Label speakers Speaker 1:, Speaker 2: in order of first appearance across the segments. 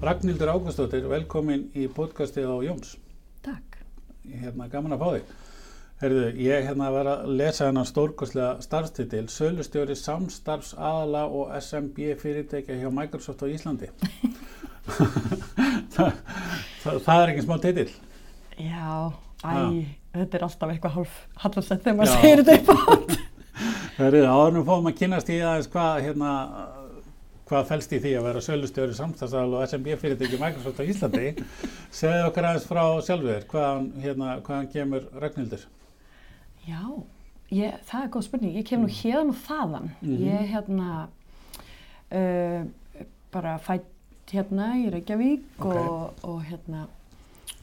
Speaker 1: Ragnhildur Ágústóttir, velkomin í podcastið á Jóns.
Speaker 2: Takk.
Speaker 1: Hérna, gaman að fá þig. Herðu, ég hérna var að lesa hennar stórkostlega starfstitil, Sölustjóri samstarfs aðala og SMB fyrirtækja hjá Microsoft á Íslandi. það, það, það er ekki smá titil.
Speaker 2: Já, æ,
Speaker 1: Ha.
Speaker 2: þetta er alltaf eitthvað hálf hallarsett þegar maður segir þetta upp átt.
Speaker 1: Herðu, áðurum fóðum að kynast í aðeins hvað, hérna, hvað felst í því að vera sölustjóri samstarfsaðal og SMB fyrirtæki Microsoft á Íslandi. Segðu okkur aðeins frá sjálfur hvaðan, hérna, hvaðan kemur Ragnhildur?
Speaker 2: Já, ég, það er góð spurning. Ég kem nú hérðan og þaðan.
Speaker 1: Mhm.
Speaker 2: Ég hérna uh, bara fætt hérna í Reykjavík
Speaker 1: Ok.
Speaker 2: og, og hérna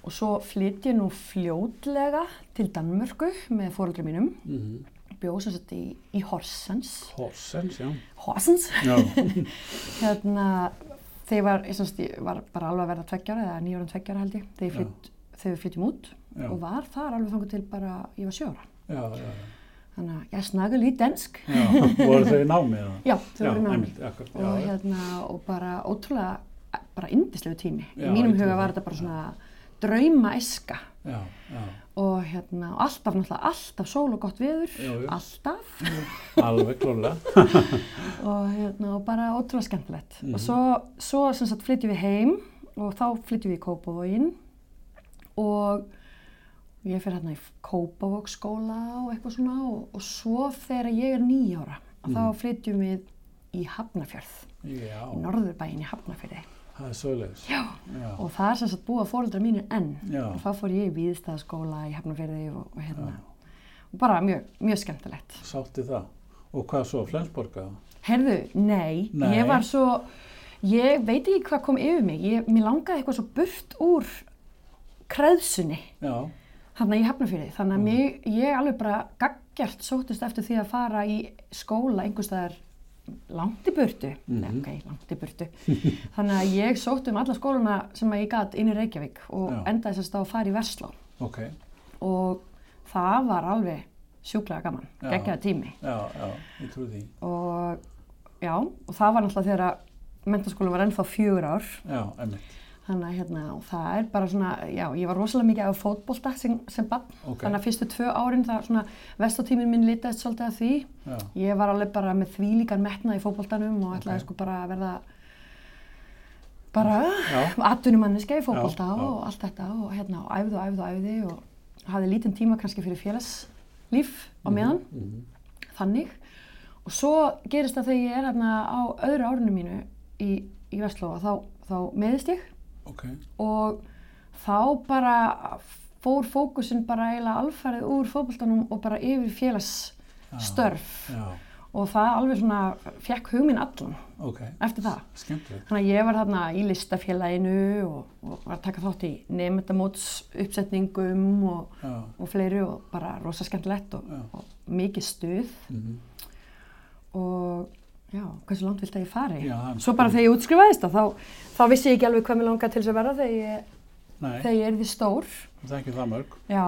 Speaker 2: og svo flytt ég nú fljótlega til Danmörku með fóröldri mínum.
Speaker 1: Mm -hmm.
Speaker 2: Bjóð sem sagt í, í Horsens.
Speaker 1: Horsens, já.
Speaker 2: Horsens? Hérna, þegar ég var, semst, ég var bara alveg að verða tveggjára eða nýjóra tveggjára held ég þegar, þegar við flytjum út
Speaker 1: Já.
Speaker 2: og var þar alveg þangur til bara ég var sjóra
Speaker 1: já, já.
Speaker 2: þannig að ég snaga lítið ensk
Speaker 1: voru þau í námi eða?
Speaker 2: já, þau voru námi
Speaker 1: einmitt,
Speaker 2: og hérna og bara ótrúlega bara indislegu tími í mínum huga var þetta bara svona drauma eska
Speaker 1: Já, já,
Speaker 2: og hérna alltaf náttúrulega alltaf sól og gott viður
Speaker 1: Jú, jú.
Speaker 2: alltaf
Speaker 1: alveg klólega.
Speaker 2: og, hérna, og bara ótrúlega skemmtilegt
Speaker 1: Mhm.
Speaker 2: og svo, svo sem sagt flytjum við heim og þá flytjum við í Kópavógin og ég fyrir hérna í Kópavóksskóla og eitthvað svona og, og svo þegar ég er nýjára mm. þá
Speaker 1: Mhm.
Speaker 2: flytjum við í Hafnarfjörð
Speaker 1: Já,
Speaker 2: í norðurbæin í Hafnarfjörði
Speaker 1: það er svoleiðis.
Speaker 2: Já.
Speaker 1: Já,
Speaker 2: og það er sem sagt búa fóreldrar mínir enn
Speaker 1: Já.
Speaker 2: og þá fór ég í Víðstæðaskóla í Hafnarfjörði og, og hérna og bara mjög, mjög skemmtilegt
Speaker 1: sátti það. Og hvað svo, Flensborga?
Speaker 2: Herðu, nei,
Speaker 1: Nei.
Speaker 2: ég var svo, ég veit ekki hvað kom yfir mig, ég, mér langaði eitthvað svo burt úr kreðsunni,
Speaker 1: Já,
Speaker 2: þannig að ég hefna fyrir því, þannig að mig, ég alveg bara gaggjart sóttist eftir því að fara í skóla einhverstaðar langt í burtu, nei,
Speaker 1: Mhm.
Speaker 2: ok, langt í burtu, þannig að ég sótt um alla skóluna sem að ég gat inn í Reykjavík og
Speaker 1: Já.
Speaker 2: endaði sérst á að fara í Versló
Speaker 1: ok.
Speaker 2: og það var alveg sjúklega gaman, geggjaði tími.
Speaker 1: Já, já, ég trúi því.
Speaker 2: og já, og það var náttúrulega þegar að mentaskólinn var ennþá fjögur ár
Speaker 1: Já, einmitt.
Speaker 2: Þannig að hérna, og það er bara svona já, ég var rosalega mikið af fótbolta sem, sem bann,
Speaker 1: Ok.
Speaker 2: þannig að fyrstu tvö árin það svona, vestátíminn minn litaðist svolítið að því
Speaker 1: Já,
Speaker 2: ég var alveg bara með þvílíkan metna í fótboltanum og ætlaði
Speaker 1: Ok.
Speaker 2: sko bara að verða bara atvinnumanniska í fótbolta
Speaker 1: Já, já.
Speaker 2: og allt þetta og hérna, og æfði og æfði og æfði og hafði lítinn tíma kannski fyrir félagslíf á meðan
Speaker 1: mhm.
Speaker 2: þannig og svo gerist það þegar ég er hérna á öðru árinu mínu í, í Vestlóa þá, þá meðist ég
Speaker 1: ok.
Speaker 2: og þá bara fór fókusin bara eiginlega alfarið úr fótboltanum og bara yfir félagsstörf
Speaker 1: Já,
Speaker 2: og það alveg svona fekk hugminn allan
Speaker 1: ok.
Speaker 2: eftir það.
Speaker 1: Skemmtilegt.
Speaker 2: Þannig að ég var þarna í listafélaginu og, og var að taka þátt í nefndamóts uppsetningum og,
Speaker 1: Já,
Speaker 2: og fleiri og bara rosa skemmtilegt og,
Speaker 1: Já.
Speaker 2: og mikið stuð
Speaker 1: mhm.
Speaker 2: og já, hversu langt vilt að ég fari?
Speaker 1: Já,
Speaker 2: Svo bara þegar ég útskrifaðist þá, þá vissi ég ekki alveg hvað mér langaði til þess að verða þegar ég, þegar ég er því stór.
Speaker 1: það er ekki það mörg.
Speaker 2: Já,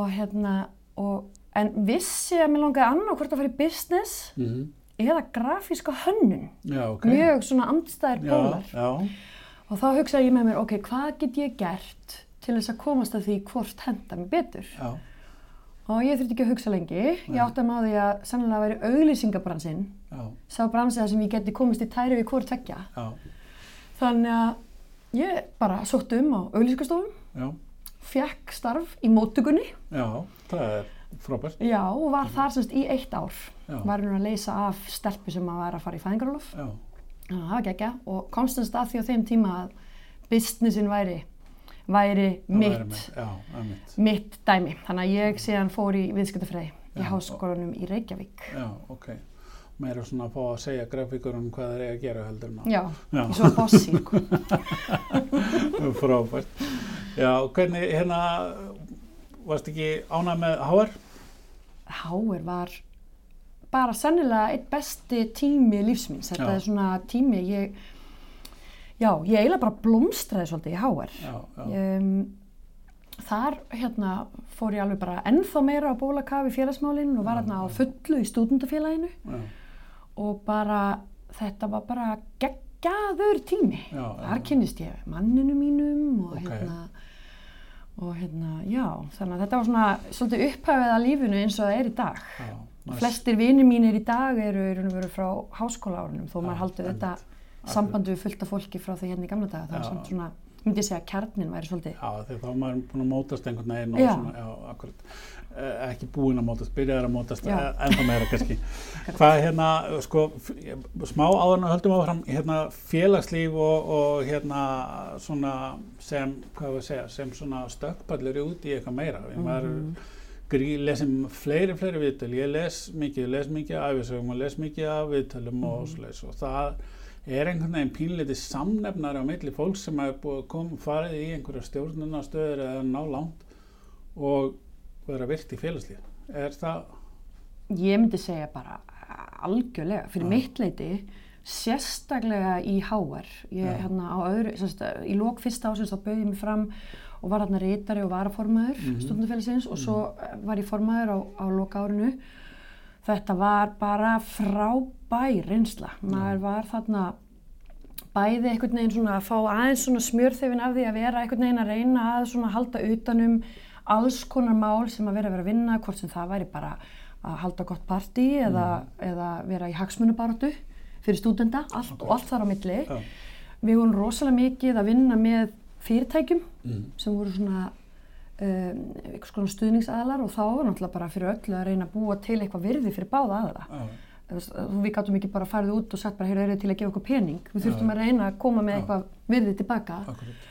Speaker 2: og hérna, og, en vissi að mér langaði annað hvort að fara í business
Speaker 1: Mm
Speaker 2: eða grafíska hönnun.
Speaker 1: Já, ok.
Speaker 2: Mjög svona andstæðir pólar.
Speaker 1: Já, já,
Speaker 2: Og þá hugsaði ég með mér, ok, hvað get ég gert til þess að komast að því hvort henda mér betur?
Speaker 1: já,
Speaker 2: Og ég þurfti ekki að hugsa lengi. Ég átti að maður því að sannlega væri auglýsingabransinn. Sá bransi þar sem ég geti komist í tæri við hvort tekja. Þannig að ég bara sótt um á auglýsingastofum, fekk starf í móttökunni,
Speaker 1: já, það er frábært.
Speaker 2: já, og var þar semst í eitt ár.
Speaker 1: Já.
Speaker 2: Var nú að leysa af stelpu sem að var að fara í fæðingarólof.
Speaker 1: Já,
Speaker 2: Þannig að það var geggja og komst þess að því á þeim tíma að businessin væri, væri
Speaker 1: það væri
Speaker 2: mitt,
Speaker 1: Já,
Speaker 2: mitt dæmi. Þannig að ég síðan fór í viðskiptafræði í háskólanum í Reykjavík.
Speaker 1: Já, ok. Meira svona að fá að segja grafíkurum hvað þeir eiga að gera heldur að.
Speaker 2: Já,
Speaker 1: Já.
Speaker 2: ég svo bossi. sko.
Speaker 1: Frábært. Já, hvernig, hérna, varst ekki ánað með HR?
Speaker 2: Háir var bara sennilega eitt besti tími lífsmins. Þetta
Speaker 1: Já.
Speaker 2: er svona tími, ég, já, ég eiginlega bara blómstraði svolítið í Háir.
Speaker 1: Já, já,
Speaker 2: Um, þar hérna fór ég alveg bara ennþá meira á bólakaf í félagsmálinn og var hérna á fullu í stúdendafélaginu og bara þetta var bara geggja geggjaður tími.
Speaker 1: Já,
Speaker 2: Þar
Speaker 1: já.
Speaker 2: kynnist ég manninu mínum og
Speaker 1: Ok.
Speaker 2: hérna, og hérna, já, þannig að þetta var svona svolítið upphafið að lífinu eins og það er í dag.
Speaker 1: Já,
Speaker 2: Flestir vinir mínir í dag eru veru frá háskólaárunum þó
Speaker 1: Já,
Speaker 2: maður haldi þetta sambandi við fullt af fólki frá því hérna í gamla daga. Það er
Speaker 1: Já.
Speaker 2: samt svona, myndi ég segja að kjarnin væri svolítið.
Speaker 1: Já, þegar þá er maður búin að mótast einhvern veginn og svona, já, akkurat. Eh, ekki búin að mótast, byrjaðar að mótast eh, ennþá meira kannski. Hvað hérna, sko, smá áður en við höldum áfram, hérna, félagslíf og, og hérna, svona, sem, hvað við segja, sem svona stökkpallur út í eitthvað meira. Mm -hmm. Maður grí, lesum fleiri, fleiri viðtöl, ég les mikið, les mikið af æfisögum og les mikið af viðtölum og svoleiðis og það er einhvern veginn pínleiti samnefnari á milli fólk sem hefur að farið í einhverja stjórnunastöður eða ná langt og vera virt í félagslíf. Er það,
Speaker 2: Ég myndi segja bara algjörlega, fyrir
Speaker 1: Já.
Speaker 2: mitt leiti, sérstaklega í HR. Ég,
Speaker 1: Já.
Speaker 2: hérna, á öðru, semst, í lók fyrsta ásins þá bauði ég mig fram og var hérna reytari og varaformaður mm
Speaker 1: Mhm.
Speaker 2: stundafélagsins og svo var ég formaður á, á loka árinu. Þetta var bara frábær reynsla. Maður var þarna bæði einhvern veginn svona að fá aðeins svona smjörþefin af því að vera einhvern veginn að reyna að svona halda utanum alls konar mál sem að vera að vera að vinna, hvort sem það væri bara að halda gott partí eða, eða vera í hagsmunubaratu fyrir stúdenda, allt og allt þar á milli.
Speaker 1: já,
Speaker 2: Við vorum rosalega mikið að vinna með fyrirtækjum
Speaker 1: mm,
Speaker 2: sem voru svona einhvers konar stuðningsaðalar og þá var náttúrulega bara fyrir öllu að reyna að búa til eitthvað virði fyrir báða Þú veist, Við gáttum ekki bara farið út og sagt bara, heyrðu, eru þið til að gefa okkur pening. Við þurftum
Speaker 1: Já.
Speaker 2: að reyna að koma með
Speaker 1: Já.
Speaker 2: eitthvað virði tilbaka.
Speaker 1: akkurat.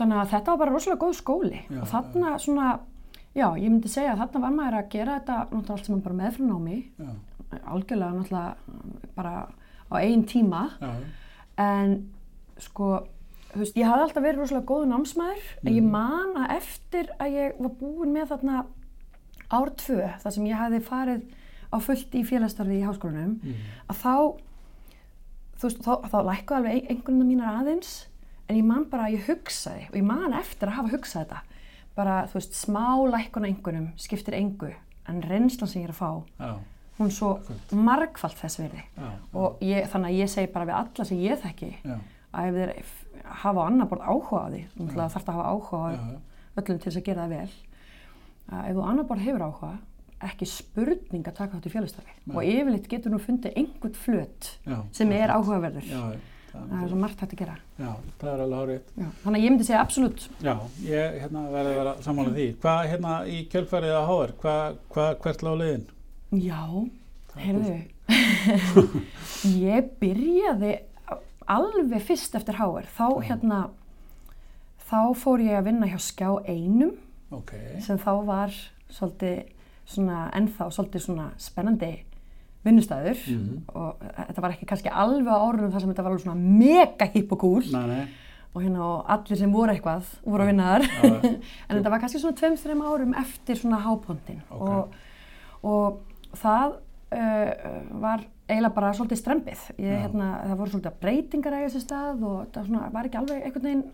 Speaker 2: Þannig að þetta var bara rosalega góð skóli.
Speaker 1: Já,
Speaker 2: og þarna svona, já, ég myndi segja að þarna var maður að gera þetta náttúrulega allt sem bara meðfrunámi.
Speaker 1: Já,
Speaker 2: Algjörlega náttúrulega bara á einn tíma.
Speaker 1: já,
Speaker 2: En sko, veist, ég hafði alltaf verið rosalega góðu námsmaður. En ég man að eftir að ég var búin með þarna ár tvö, þar sem ég hafði farið á fullt í félagsstarfi í háskólanum,
Speaker 1: mm,
Speaker 2: að þá, þú veist, þá, þá lækkuði alveg einhvern mínar aðeins, en ég man bara að ég hugsaði, og ég man eftir að hafa hugsað þetta, bara, þú veist, smá lækkun á einhvernum skiptir engu, en reynslan sem ég er að fá,
Speaker 1: já,
Speaker 2: hún svo
Speaker 1: Akkurat.
Speaker 2: margfalt þess verði.
Speaker 1: já,
Speaker 2: Og ég, þannig að ég segi bara við alla sem ég þekki,
Speaker 1: já,
Speaker 2: að ef þeir hafa á annar borð áhuga á því, að þarf að hafa áhuga á
Speaker 1: já,
Speaker 2: öllum til þess að gera það vel, að ef þú annar borð hefur áhuga, ekki spurning að taka þátt í.
Speaker 1: Nei.
Speaker 2: Og yfirleitt getur nú fundið einhvern flöt
Speaker 1: já,
Speaker 2: sem er áhugaverður.
Speaker 1: Það
Speaker 2: Það er svo margt hægt að gera.
Speaker 1: já, það er alveg árið.
Speaker 2: Já. Þannig að ég myndi segja absolutt.
Speaker 1: Já, ég hérna, verði að vera sammála því. Hvað hérna í kjölfærið að HR, hvað, hvað, hvert lág leiðin?
Speaker 2: Já,
Speaker 1: Það
Speaker 2: heyrðu, ég byrjaði alveg fyrst eftir HR. Þá
Speaker 1: Já.
Speaker 2: hérna, þá fór ég að vinna hjá Skjá einum
Speaker 1: Ok,
Speaker 2: sem þá var svolítið svona, ennþá svolítið svona spennandi vinnustæður
Speaker 1: Mhm.
Speaker 2: og þetta var ekki kannski alveg á árunum þar sem þetta var alveg svona mega hipp og cool
Speaker 1: næ, nei,
Speaker 2: og hérna og allir sem voru eitthvað voru að vinna þar en þetta var kannski svona tveim, þreim árum eftir svona hápontin
Speaker 1: Ok.
Speaker 2: og, og það uh, var eiginlega bara svolítið strempið ég, hérna, það voru svolítið breytingar að sér stað og það svona, var ekki alveg einhvern veginn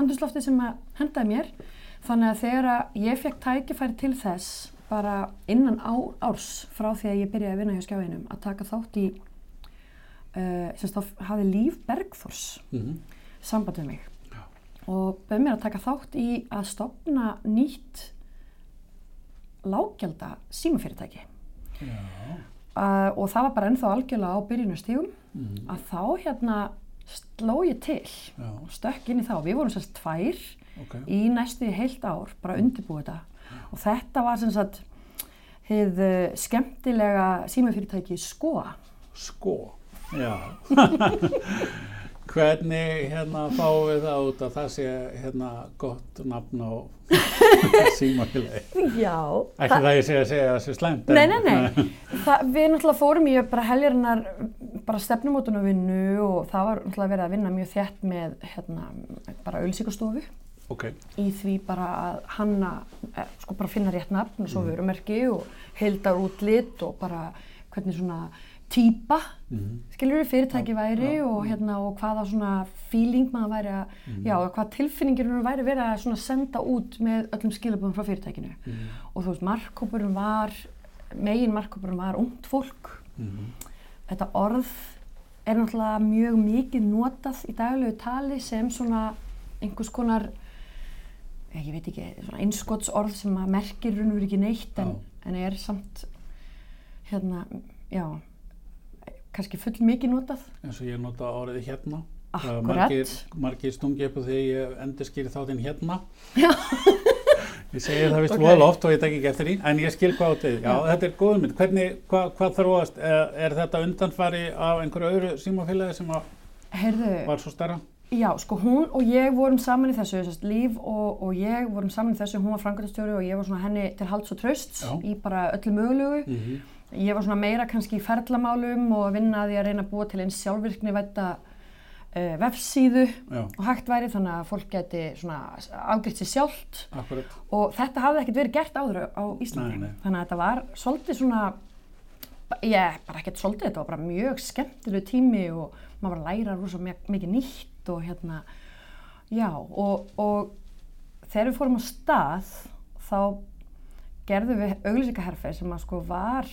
Speaker 2: andurslofti sem að hendaði mér. Þannig að þegar að ég fekk tækifæri til þess bara innan á, árs frá því að ég byrjaði að vinna hjá skjáinum að taka þátt í uh, sem þá hafði Líf Bergþórs
Speaker 1: mhm,
Speaker 2: samband við mig.
Speaker 1: Já.
Speaker 2: og bauð mér að taka þátt í að stopna nýtt lággjaldar símafyrirtæki
Speaker 1: já,
Speaker 2: uh, og það var bara ennþá algjörlega á byrjunastígum
Speaker 1: mhm,
Speaker 2: að þá hérna sló ég til
Speaker 1: já,
Speaker 2: og stökk inn í þá. Við vorum sérst tvær
Speaker 1: ok,
Speaker 2: í næstu heilt ár, bara undirbúið þetta og þetta var sem sagt hið uh, skemmtilega símafyrirtæki Skoa.
Speaker 1: sko, já. Hvernig hérna fáum við það út að það sé hérna gott nafn á símafélagi?
Speaker 2: Já.
Speaker 1: Ekki það ég segja að segja sé slæmt.
Speaker 2: Nei, nei, nei. Það, við náttúrulega fórum í bara heljarinnar bara stefnumótunarvinnu og það var náttúrulega verið að vinna mjög þétt með hérna, bara auðlýsingastofu
Speaker 1: Ok,
Speaker 2: í því bara að hanna, eh, sko bara finna rétt nafn og svo vörumerki og heildar útlit og bara hvernig svona típa,
Speaker 1: mhm,
Speaker 2: skilur við, fyrirtæki
Speaker 1: Já,
Speaker 2: væri
Speaker 1: já,
Speaker 2: og hérna og hvaða svona feeling maður væri að, já, og hvað tilfinningir maður væri verið að senda út með öllum skilabóðum frá fyrirtækinu.
Speaker 1: mhm,
Speaker 2: Og þú veist, markkópurinn var, megin markkópurinn var ungt fólk.
Speaker 1: mhm,
Speaker 2: Þetta orð er náttúrulega mjög mikið notað í daglegu tali sem svona einhvers konar, ég veit ekki, svona einskotsorð sem að merkir raun og veru ekki neitt en, en er samt, hérna, já, kannski full mikið notað.
Speaker 1: eins og ég nota orðið hérna.
Speaker 2: Akkurat.
Speaker 1: Margir, margir stungi upp á því ég endurskýri þáttinn hérna.
Speaker 2: Já.
Speaker 1: Ég segi það vist
Speaker 2: Ok.
Speaker 1: okay. oft og ég tek ekki eftir því, en ég skil hvað átt við. Já, þetta er góð mynd. Hvernig, hvað, hvað þróast, er, er þetta undanfari af einhverju öðru símafélagi sem að
Speaker 2: Heyrðu,
Speaker 1: var svo stærra?
Speaker 2: Já, sko hún og ég vorum saman í þessu, sérst, Líf og, og ég vorum saman í þessu, hún var frangatastjóri og ég var henni til halds og trösts
Speaker 1: Já.
Speaker 2: í bara öllu mögulegu.
Speaker 1: Mm -hmm.
Speaker 2: Ég var svona meira kannski í ferðlamálum og að vinna að reyna að búa til eins sjálfvirkni vætta uh, vefsíðu
Speaker 1: Já,
Speaker 2: og hægt væri þannig að fólk geti svona afgriðt sér sjálft
Speaker 1: akkurat.
Speaker 2: og þetta hafði ekkert verið gert áður á Íslandi.
Speaker 1: Nei, nei.
Speaker 2: Þannig að þetta var svolítið svona, ég, bara ekkert svolítið, þetta var bara mjög skemmtilegu tími og maður var að læra rosa mi- mikið nýtt og hérna, já, og, og þegar við fórum á stað þá gerðum við auglýsingaherferð sem að sko var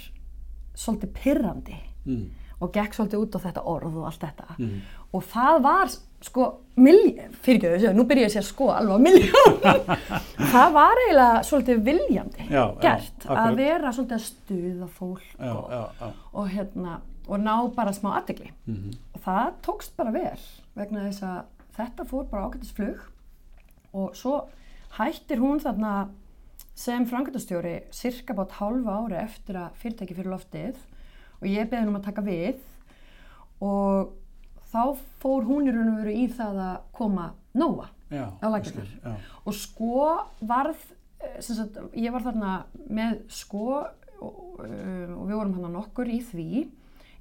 Speaker 2: svolítið pirrandi
Speaker 1: Mm.
Speaker 2: og gekk svolítið út á þetta orð og allt þetta
Speaker 1: Mm.
Speaker 2: og það var sko miljón, fyrir ekki þessu, nú byrja ég að segja sko alveg miljón það var eiginlega svolítið viljandi
Speaker 1: Já, já,
Speaker 2: gert
Speaker 1: akkurat.
Speaker 2: að vera svolítið að stuða fólk
Speaker 1: Já,
Speaker 2: og,
Speaker 1: já, já.
Speaker 2: og hérna og ná bara smá aðdegli
Speaker 1: Mm
Speaker 2: og það tókst bara vel vegna þess að þetta fór bara ágættis flug og svo hættir hún þarna sem frangatastjóri cirka bát hálfa ári eftir að fyrirtæki fyrir loftið og ég beði henni um að taka við og þá fór hún í raun og veru í það að koma nóa
Speaker 1: Já,
Speaker 2: Á
Speaker 1: Já,
Speaker 2: og sko varð eh, sagt, ég var þarna með sko og, um, og við vorum hann nokkur í því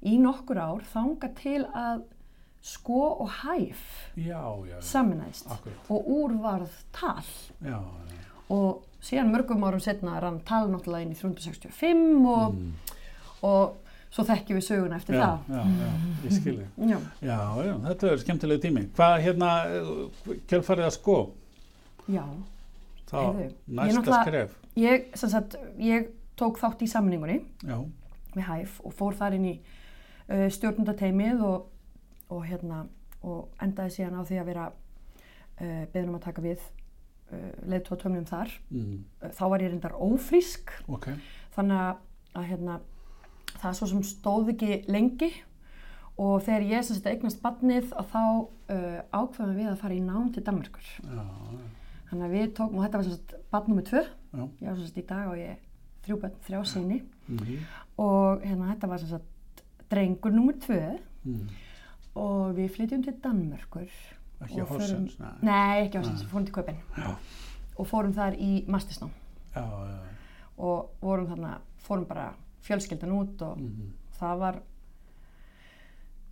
Speaker 2: í nokkur ár þanga til að sko og hæf
Speaker 1: akkurat.
Speaker 2: og úr varð tal.
Speaker 1: Já, já.
Speaker 2: og síðan mörgum árum setna rann tal náttúrulega inn í 365 og,
Speaker 1: Mm.
Speaker 2: og svo þekkjum við söguna eftir
Speaker 1: Já,
Speaker 2: það
Speaker 1: já, já, ég skil þig.
Speaker 2: Já.
Speaker 1: Já, já, þetta er skemmtileg tími. Hvað hérna, kjölfarið að sko,
Speaker 2: Já,
Speaker 1: þá
Speaker 2: Heyrðu,
Speaker 1: næsta skref.
Speaker 2: ég, sem sagt, ég tók þátt í samningunni
Speaker 1: Já,
Speaker 2: við hæf og fór þar inn í uh, stjórnundateimið og, og, hérna, og endaði síðan á því að vera uh, beðin um að taka við uh, leiðtóa tömnum þar.
Speaker 1: mm,
Speaker 2: Uh, þá var ég reyndar ófrísk.
Speaker 1: Ok,
Speaker 2: þannig að, að hérna, það svo sem stóð ekki lengi. Og þegar ég sem sagt eignast badnið að þá uh, ákveðum við að fara í nám til Danmarkur.
Speaker 1: já,
Speaker 2: Þannig að við tókum, og þetta var sem sagt badn nummer tvö,
Speaker 1: já,
Speaker 2: ég var sem sagt í dag og ég þrjú börn, þrjá síni
Speaker 1: mm,
Speaker 2: og hérna þetta var sem sagt drengur nummer tvö.
Speaker 1: Mm,
Speaker 2: og við flytjum til Danmörkur
Speaker 1: ekki að horsens, nei,
Speaker 2: nei ekki á Horsens, við fórum til Kaupin.
Speaker 1: Já,
Speaker 2: og fórum þar í mastisnám og vorum þarna, fórum bara fjölskyldan út og
Speaker 1: mm,
Speaker 2: það var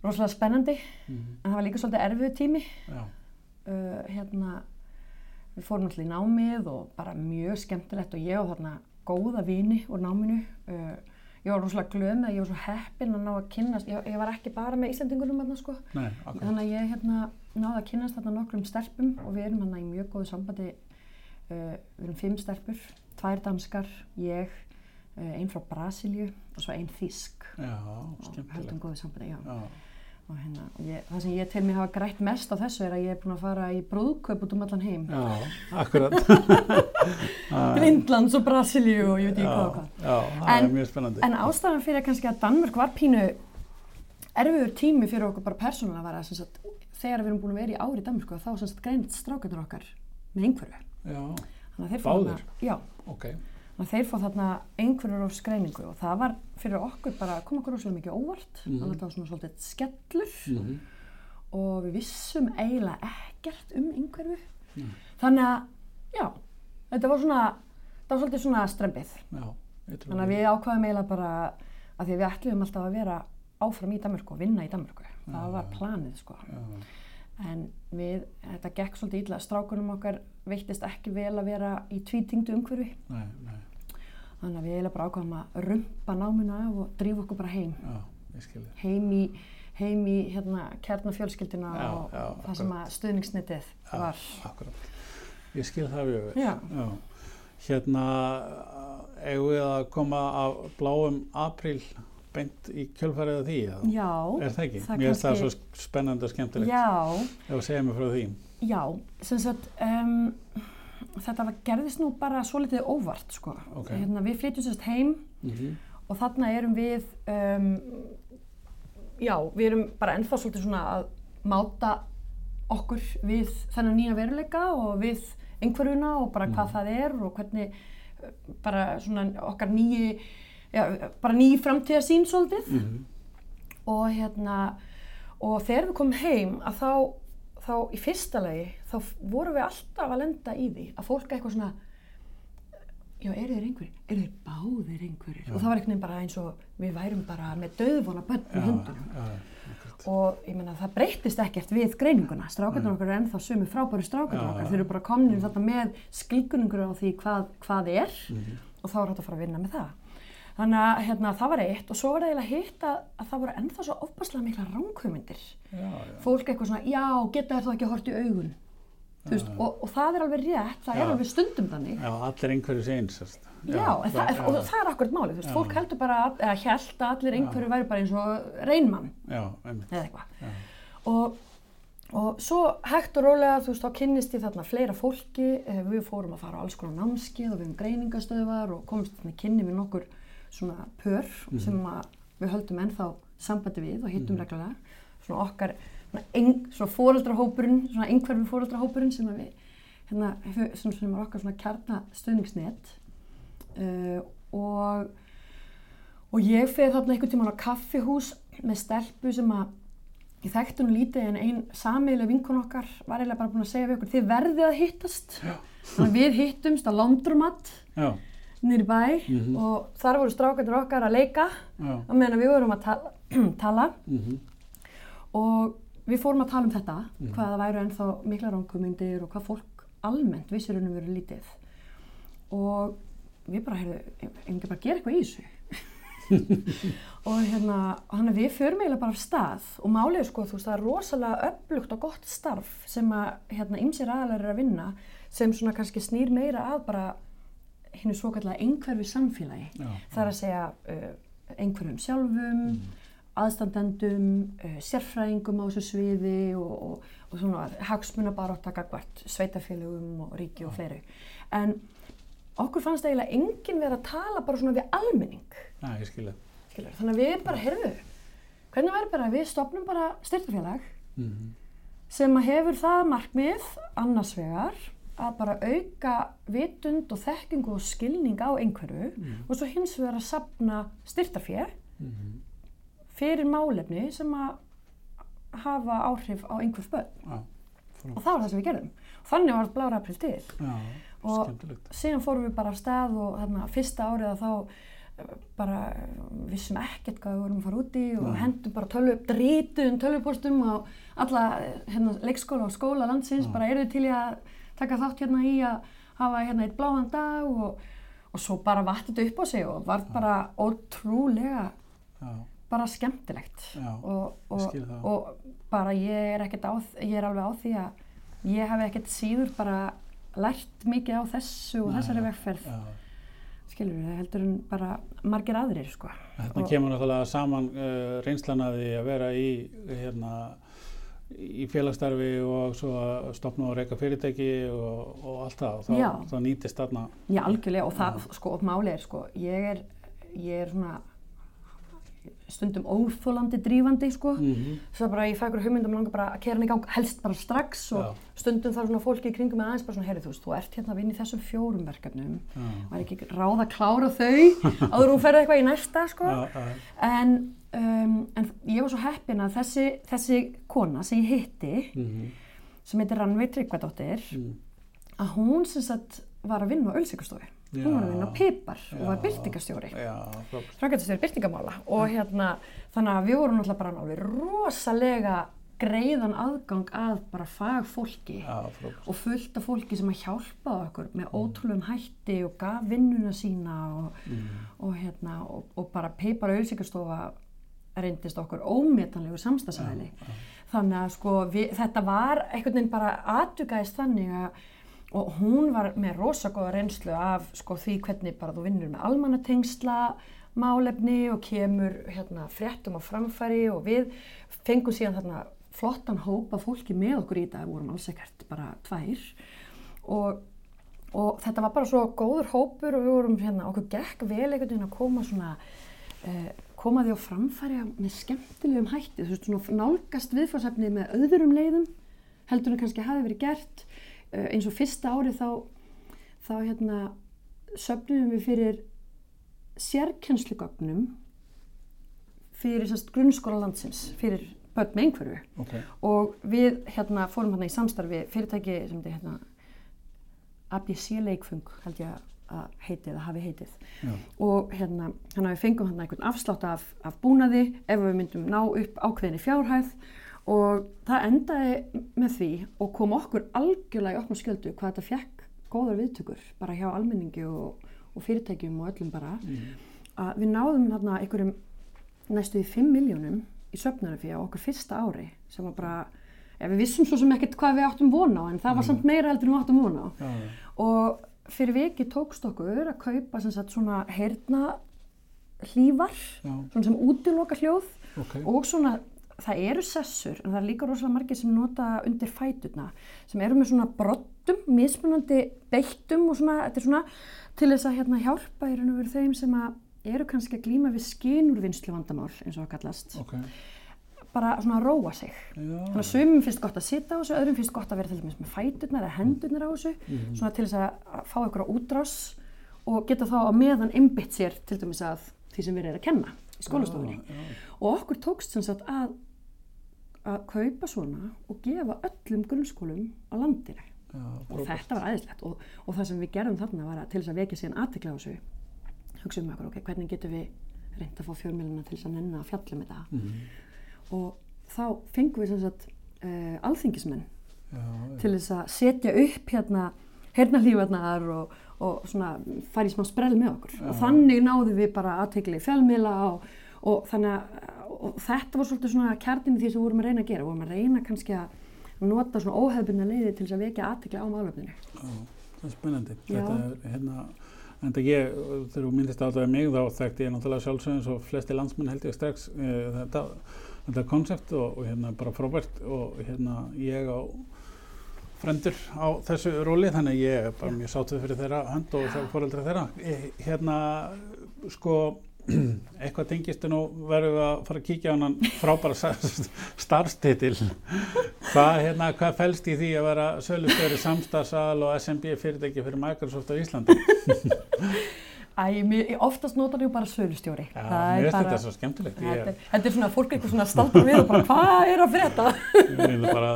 Speaker 2: rosalega spennandi.
Speaker 1: Mm,
Speaker 2: en það var líka svolítið erfiðu tími. Uh, hérna við fórum alltaf í námið og bara mjög skemmtilegt og ég og þarna góða vini úr náminu. Uh, ég var rosalega glöð með að ég var svo heppin að ná að kynnast ég, ég var ekki bara með Íslandingunum þarna sko.
Speaker 1: Nei,
Speaker 2: Þannig að ég hérna náði að kynast þarna nokkrum stelpum og við erum hérna í mjög góðu sambandi. Uh, við erum fimm stelpur, tvær danskar, ég, uh, einn frá Brasilíu og svo einn þísk.
Speaker 1: já,
Speaker 2: Og höldum góðu sambandi, já.
Speaker 1: já,
Speaker 2: Og hérna, ég, það sem ég til mig hafa grætt mest á þessu er að ég er búin að fara í brúðkaup út um allan heim.
Speaker 1: já, akkurat,
Speaker 2: Til Indlands og Brasilíu og ég veit ekki hvað og hvað. En- ástæðan fyrir kannski að Danmörk var pínu erfiður tími fyrir okkur bara persónulega var að þegar við erum búin að vera í ári í Danmörku þá sem sagt greinit strákarnir okkar með einhverju.
Speaker 1: já, Báðir?
Speaker 2: þarna- Já,
Speaker 1: ok,
Speaker 2: þannig að þeir fá þarna einhverjur á skreiningu og það var fyrir okkur bara, kom okkur rosalega mikið óvart,
Speaker 1: Mhm.
Speaker 2: þannig að þetta var svona svolítið skellur
Speaker 1: mm,
Speaker 2: og við vissum eiginlega ekkert um einhverju.
Speaker 1: Nei.
Speaker 2: Þannig að, já, þetta var svona, það var svolítið svona strempið.
Speaker 1: já,
Speaker 2: Þannig að við ákvaðum eiginlega bara að því við ætluðum alltaf að vera áfram í Danmörku og vinna í Danmörku. Það var planið, sko. En við, þetta gekk svolítið illa, strákunum okkar veittist ekki vel að vera í tvítingdu umhverfi.
Speaker 1: nei, nei,
Speaker 2: Þannig að við eiginlega bara ákvæðum að rumpa náminu af og drífa okkur bara heim.
Speaker 1: já,
Speaker 2: Heim í, heim í hérna, kjarnafjölskylduna
Speaker 1: Já,
Speaker 2: og
Speaker 1: já,
Speaker 2: það sem að stuðningsnetið
Speaker 1: Já.
Speaker 2: var.
Speaker 1: akkurat, ég skil það.
Speaker 2: Já,
Speaker 1: hérna eigum við að koma af bláum apríl beint í kjölfarið af því, eða?
Speaker 2: Já,
Speaker 1: er það ekki?
Speaker 2: það
Speaker 1: Mér finnst það svo spennandi og skemmtilegt
Speaker 2: já,
Speaker 1: ef að segja mér frá því.
Speaker 2: já, sem sagt, um, þetta var, gerðist nú bara svolítið óvart, sko.
Speaker 1: Ok.
Speaker 2: Hérna, við flytjum sérst heim
Speaker 1: Mm
Speaker 2: og þarna erum við, um, já, við erum bara ennþá svolítið svona að máta okkur við þennan nýja veruleika og við einhverjuna og bara hvað það er og hvernig uh, bara svona okkar nýji, já, bara nýji framtíðarsýn svolítið.
Speaker 1: -hmm.
Speaker 2: og hérna og þegar við komum heim að þá, þá í fyrsta lagi þá vorum við alltaf að lenda í því að fólk eitthvað svona já, eru þeir einhverjir? Eru þeir báðir einhverjir? Og það var einhvern veginn bara eins og við værum bara með döðvona börn í hundunum
Speaker 1: Já,
Speaker 2: og ég meina það breyttist ekkert við greininguna. Strákarnir okkar eru ennþá sömu frábæru strákarnir
Speaker 1: Já,
Speaker 2: okkar. þeir eru bara komnir þarna með skilgunningur á því hvað, hvað er.
Speaker 1: Mhm.
Speaker 2: og þá er hægt að fara að vinna með það þannig að hérna, það var eitt og svo var það eiginlega hitt að, að það voru ennþá svo ofbáslega mikla ránkvömyndir
Speaker 1: Já, já.
Speaker 2: fólk eitthvað svona, já, geta þér þá ekki að horta í augun veist, og, og það er alveg rétt, það er
Speaker 1: Já.
Speaker 2: alveg stundum þannig
Speaker 1: Já, allir einhverjus eins.
Speaker 2: Já, en það,
Speaker 1: já,
Speaker 2: og það er akkurat málið, veist, fólk heldur bara, eða held að allir einhverju væri bara eins og reynmann
Speaker 1: Já, einmitt.
Speaker 2: eða eitthvað.
Speaker 1: Já.
Speaker 2: Og, og svo hægt og rólega, þú veist, þá kynnist ég þarna fleira fólki, eh, við fórum að fara á alls konar námskeið og við um greiningastöðvar og komst þarna kynni við nokkur svona pör sem að við höldum ennþá sambandi við og hittum reglulega. Svona okkar, svona, ein, svona einhverfum fóreldrahópurinn sem að við, hérna, sem, sem er okkar svona kjarnastöðningsnet uh, og og ég fyrir þarna einhvern tímann á kaffihús með stelpu sem að ég þekkti hún lítið en ein samiðileg vinkun okkar var eiginlega bara búin að segja við okkur þið verðið að hittast. Að við hittumst á Laundromat.
Speaker 1: Já,
Speaker 2: í bæ
Speaker 1: Mhm.
Speaker 2: og þar voru strákandur okkar að leika
Speaker 1: já.
Speaker 2: á meðan við vorum að tala, tala
Speaker 1: Mm
Speaker 2: og við fórum að tala um þetta
Speaker 1: Mhm.
Speaker 2: hvað það væru ennþá mikla ránkumindir og hvað fólk almennt vissir henni verið lítið og við bara, heyrðu, einhver bara gera eitthvað í þessu og hérna, hann að við förum eiginlega bara af stað og málið sko, þú veist, það er rosalega öflugt og gott starf sem að hérna ymsir aðalar er að vinna sem svona kannski snýr meira að bara henni svo kallega einhverfi samfélagi
Speaker 1: Já.
Speaker 2: það er að segja uh, einhverjum sjálfum aðstandendum, uh, sérfræðingum á þessu sviði og, og, og svona hagsmunabarótt að gagvart sveitafélögum og ríki og fleiri en okkur fannst eiginlega enginn verið að tala bara svona við almenning
Speaker 1: Já, ég skilja.
Speaker 2: skilur. þannig að við bara, heyrðu hvernig væri bara við stopnum bara styrtafélag
Speaker 1: Mm
Speaker 2: sem að hefur það markmið annars vegar að bara auka vitund og þekkingu og skilning á einhverju og svo hins vegar að sapna styrtafér
Speaker 1: -hmm.
Speaker 2: fyrir málefni sem að hafa áhrif á einhvers börn
Speaker 1: Já,
Speaker 2: og það var það sem við gerðum og þannig var Blára april til
Speaker 1: já,
Speaker 2: Og-
Speaker 1: skemmtilegt.
Speaker 2: síðan fórum við bara af stað og þarna fyrsta árið að þá eh, bara vissum ekkert hvað við vorum að fara út í og
Speaker 1: Nei.
Speaker 2: hendum bara tölvu, drítuðum tölvupostum á alla eh, hérna, leikskóla og skóla landsins, bara eru til í að taka þátt hérna í að hafa hérna eitt bláan dag og, og svo bara vatt þetta upp á sig og var bara ótrúlega bara skemmtilegt. Og, og, og bara ég er ekkert á, ég er alveg á því að ég hef ekkert síður bara lært mikið á þessu og
Speaker 1: Nei,
Speaker 2: þessari vegferð. skilur við, heldur en bara margir aðrir sko.
Speaker 1: Þetta kemur náttúrulega saman uh, reynslan að því að vera í, hérna, í félagsstarfi og svo að stopna og reyka fyrirtæki og, og allt það. Og þá, þá nýtist þarna,
Speaker 2: Já, algjörlega. Og það, sko, og máli er sko, ég er, ég er svona stundum óþólandi drífandi sko,
Speaker 1: mm
Speaker 2: þess að bara ég fæ ykkur hugmyndum langar bara að kera hann í gang helst bara strax og
Speaker 1: Já.
Speaker 2: stundum þarf svona fólki í kringum með aðeins bara svona, heyrðu þú veist, þú ert hérna að vinna í þessum fjórum verkefnum. Var ekki ráð að klára þau áður þú ferði eitthvað í næsta sko.
Speaker 1: já,
Speaker 2: en, um, en ég var svo heppin að þessi, þessi kona sem ég hitti
Speaker 1: mhm,
Speaker 2: sem heitir Rannveig Tryggvadóttir
Speaker 1: mm,
Speaker 2: að hún sem sagt var að vinna á Ölsíkastofi hún vinna á
Speaker 1: Já.
Speaker 2: Pipar og var byrtingastjóri frækvæmtastjóri byrtingamála og hérna þannig að við vorum náttúrulega bara alveg rosalega greiðan aðgang að bara fagfólki
Speaker 1: já,
Speaker 2: og fullt af fólki sem að hjálpa okkur með ótrúlegum hætti og gaf vinnuna sína og,
Speaker 1: Mm,
Speaker 2: og, hérna, og, og bara Peipar auðsíkastofa reyndist okkur ómetanlegu samstagsæðili. Þannig að sko við, þetta var einhvern veginn bara aðdugaðist þannig að og hún var með rosa góða reynslu af sko því hvernig bara þú vinnur með almannatengsla málefni og kemur hérna, fréttum á framfæri og við fengum síðan þarna flottan hópa fólki með okkur í þetta, við vorum alls ekkert bara tvær. Og, og þetta var bara svo góður hópur og við vorum hérna, okkur gekk vel einhvern veginn að koma svona uh, koma því á framfæri með skemmtilegum hætti, þú veist svona nálgast viðfársefni með öðrum leiðum heldur en kannski hafi verið gert eins og fyrsta árið þá þá hérna söfnum við fyrir sérkennslugögnum fyrir sérst, grunnskóla landsins fyrir börn með einhverju
Speaker 1: Okay.
Speaker 2: og við hérna fórum hérna í samstarfi fyrirtæki sem þetta hérna ABC leikfung held ég að heiti eða hafi heitið
Speaker 1: Já.
Speaker 2: og hérna hérna við fengum hérna einhvern afslátt af, af búnaði ef við myndum ná upp ákveðinni fjárhæð og það endaði með því og kom okkur algjörlega í opna skjöldu hvað þetta fekk góðar viðtökur bara hjá almenningi og, og fyrirtækjum og öllum bara. Að við náðum hérna einhverjum næstu í 5 miljónum í söfnarfi á okkur fyrsta ári sem var bara, ja, við vissum svo sem ekkert hvað við áttum vona á en það var samt meira heldur en við áttum vona á.
Speaker 1: Já.
Speaker 2: og fyrir viki tókst okkur að kaupa sem sagt svona heyrna hlífar,
Speaker 1: Já,
Speaker 2: svona sem útiloka hljóð
Speaker 1: ok.
Speaker 2: og svona það eru sessur en það er líka rosalega margir sem nota undir fæturna sem eru með svona brottum, mismunandi beittum og svona, þetta er svona til þess að hérna hjálpa í raun og veru þeim sem að eru kannski að glíma við skinurvinnslu vandamál eins og það kallast.
Speaker 1: Ok,
Speaker 2: bara svona að róa sig.
Speaker 1: Já.
Speaker 2: þannig að sumum finnst gott að sitja á þessu öðrum finnst gott að vera til dæmis með fæturnar eða hendurnar á þessu svona til þess að að fá einhverja útrás og geta þá á meðan einbytt sér til dæmis að því sem verið er að kenna í skólastofunni. Og okkur tókst sem sagt að að kaupa svona og gefa öllum grunnskólum á landinu.
Speaker 1: Já,
Speaker 2: og þetta var aðeinslegt og, og það sem við gerðum þarna var að til þess að vekja síðan aðtikla á þessu hugsaðum við okkur, ok, hvernig getum við reynd að fá fjölmjöluna til þess að nenna að fjalla með það
Speaker 1: Mhm.
Speaker 2: og þá fengum við sem sagt uh, alþingismenn
Speaker 1: Já, já.
Speaker 2: til þess að setja upp hérna hernarlífarnar og, og svona fara í smá sprell með okkur. Og þannig náðum við bara aðtegli fjölmiðla og, og þannig að og þetta var svolítið svona kjarnin í því sem við vorum að reyna að gera við vorum að reyna kannski að nota svona óhefbundna leiði til þess að vekja aðtegli á málöfninu
Speaker 1: það er spennandi.
Speaker 2: Já.
Speaker 1: Þetta er hérna, en það ég, þegar þú myndist áttaði mig þá þekkti ég náttúrulega sjálfsögum svo flesti landsmenn held ég strax e, þetta, þetta konsept og, og hérna bara frábært og hérna ég á frendur á þessu róli þannig ég er bara mjög sáttuð fyrir þeirra hönd og þeirra fóreldra þeirra. E, hérna, sko, eitthvað tengist nú verðum við að fara að kíkja á hann frábæra starfstitil. Hvað, hérna, hvað felst í því að vera sölustjóri samstarfsal og SMB fyrirtæki fyrir Microsoft á Íslandi?
Speaker 2: Æ, mér, oftast notar ég bara sölustjóri. Það
Speaker 1: mér finnst þetta svo skemmtilegt
Speaker 2: Þetta er, þetta er svona, fólk er eitthvað svona staldra við og bara, hvað er að frétta?
Speaker 1: ég vil bara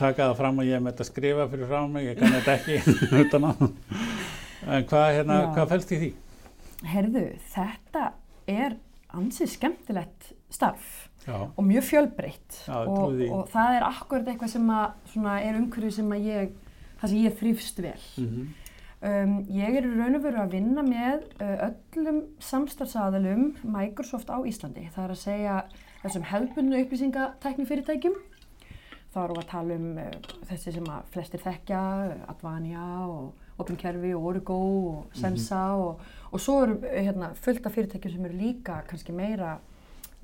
Speaker 1: taka það fram að ég er með þetta að skrifa fyrir frá mig, ég kann þetta ekki utan á. En hvað, hérna, hvað felst í því?
Speaker 2: Herðu, þetta er ansið skemmtilegt starf
Speaker 1: Já,
Speaker 2: og mjög fjölbreytt og, og það er akkurat eitthvað sem að, svona, er umhverju sem að ég, sem ég þrýfst vel.
Speaker 1: mm
Speaker 2: Um, ég er raun og veru að vinna með uh, öllum samstarfsaðalum Microsoft á Íslandi. Það er að segja þessum hefðbundu upplýsingatækni fyrirtækjum. Þá erum við að tala um uh, þessi sem að flestir þekkja, uh, Advania og OpenKerfi og Origo og Sensa og, og svo eru uh, hérna, fullt af fyrirtækjum sem eru líka kannski meira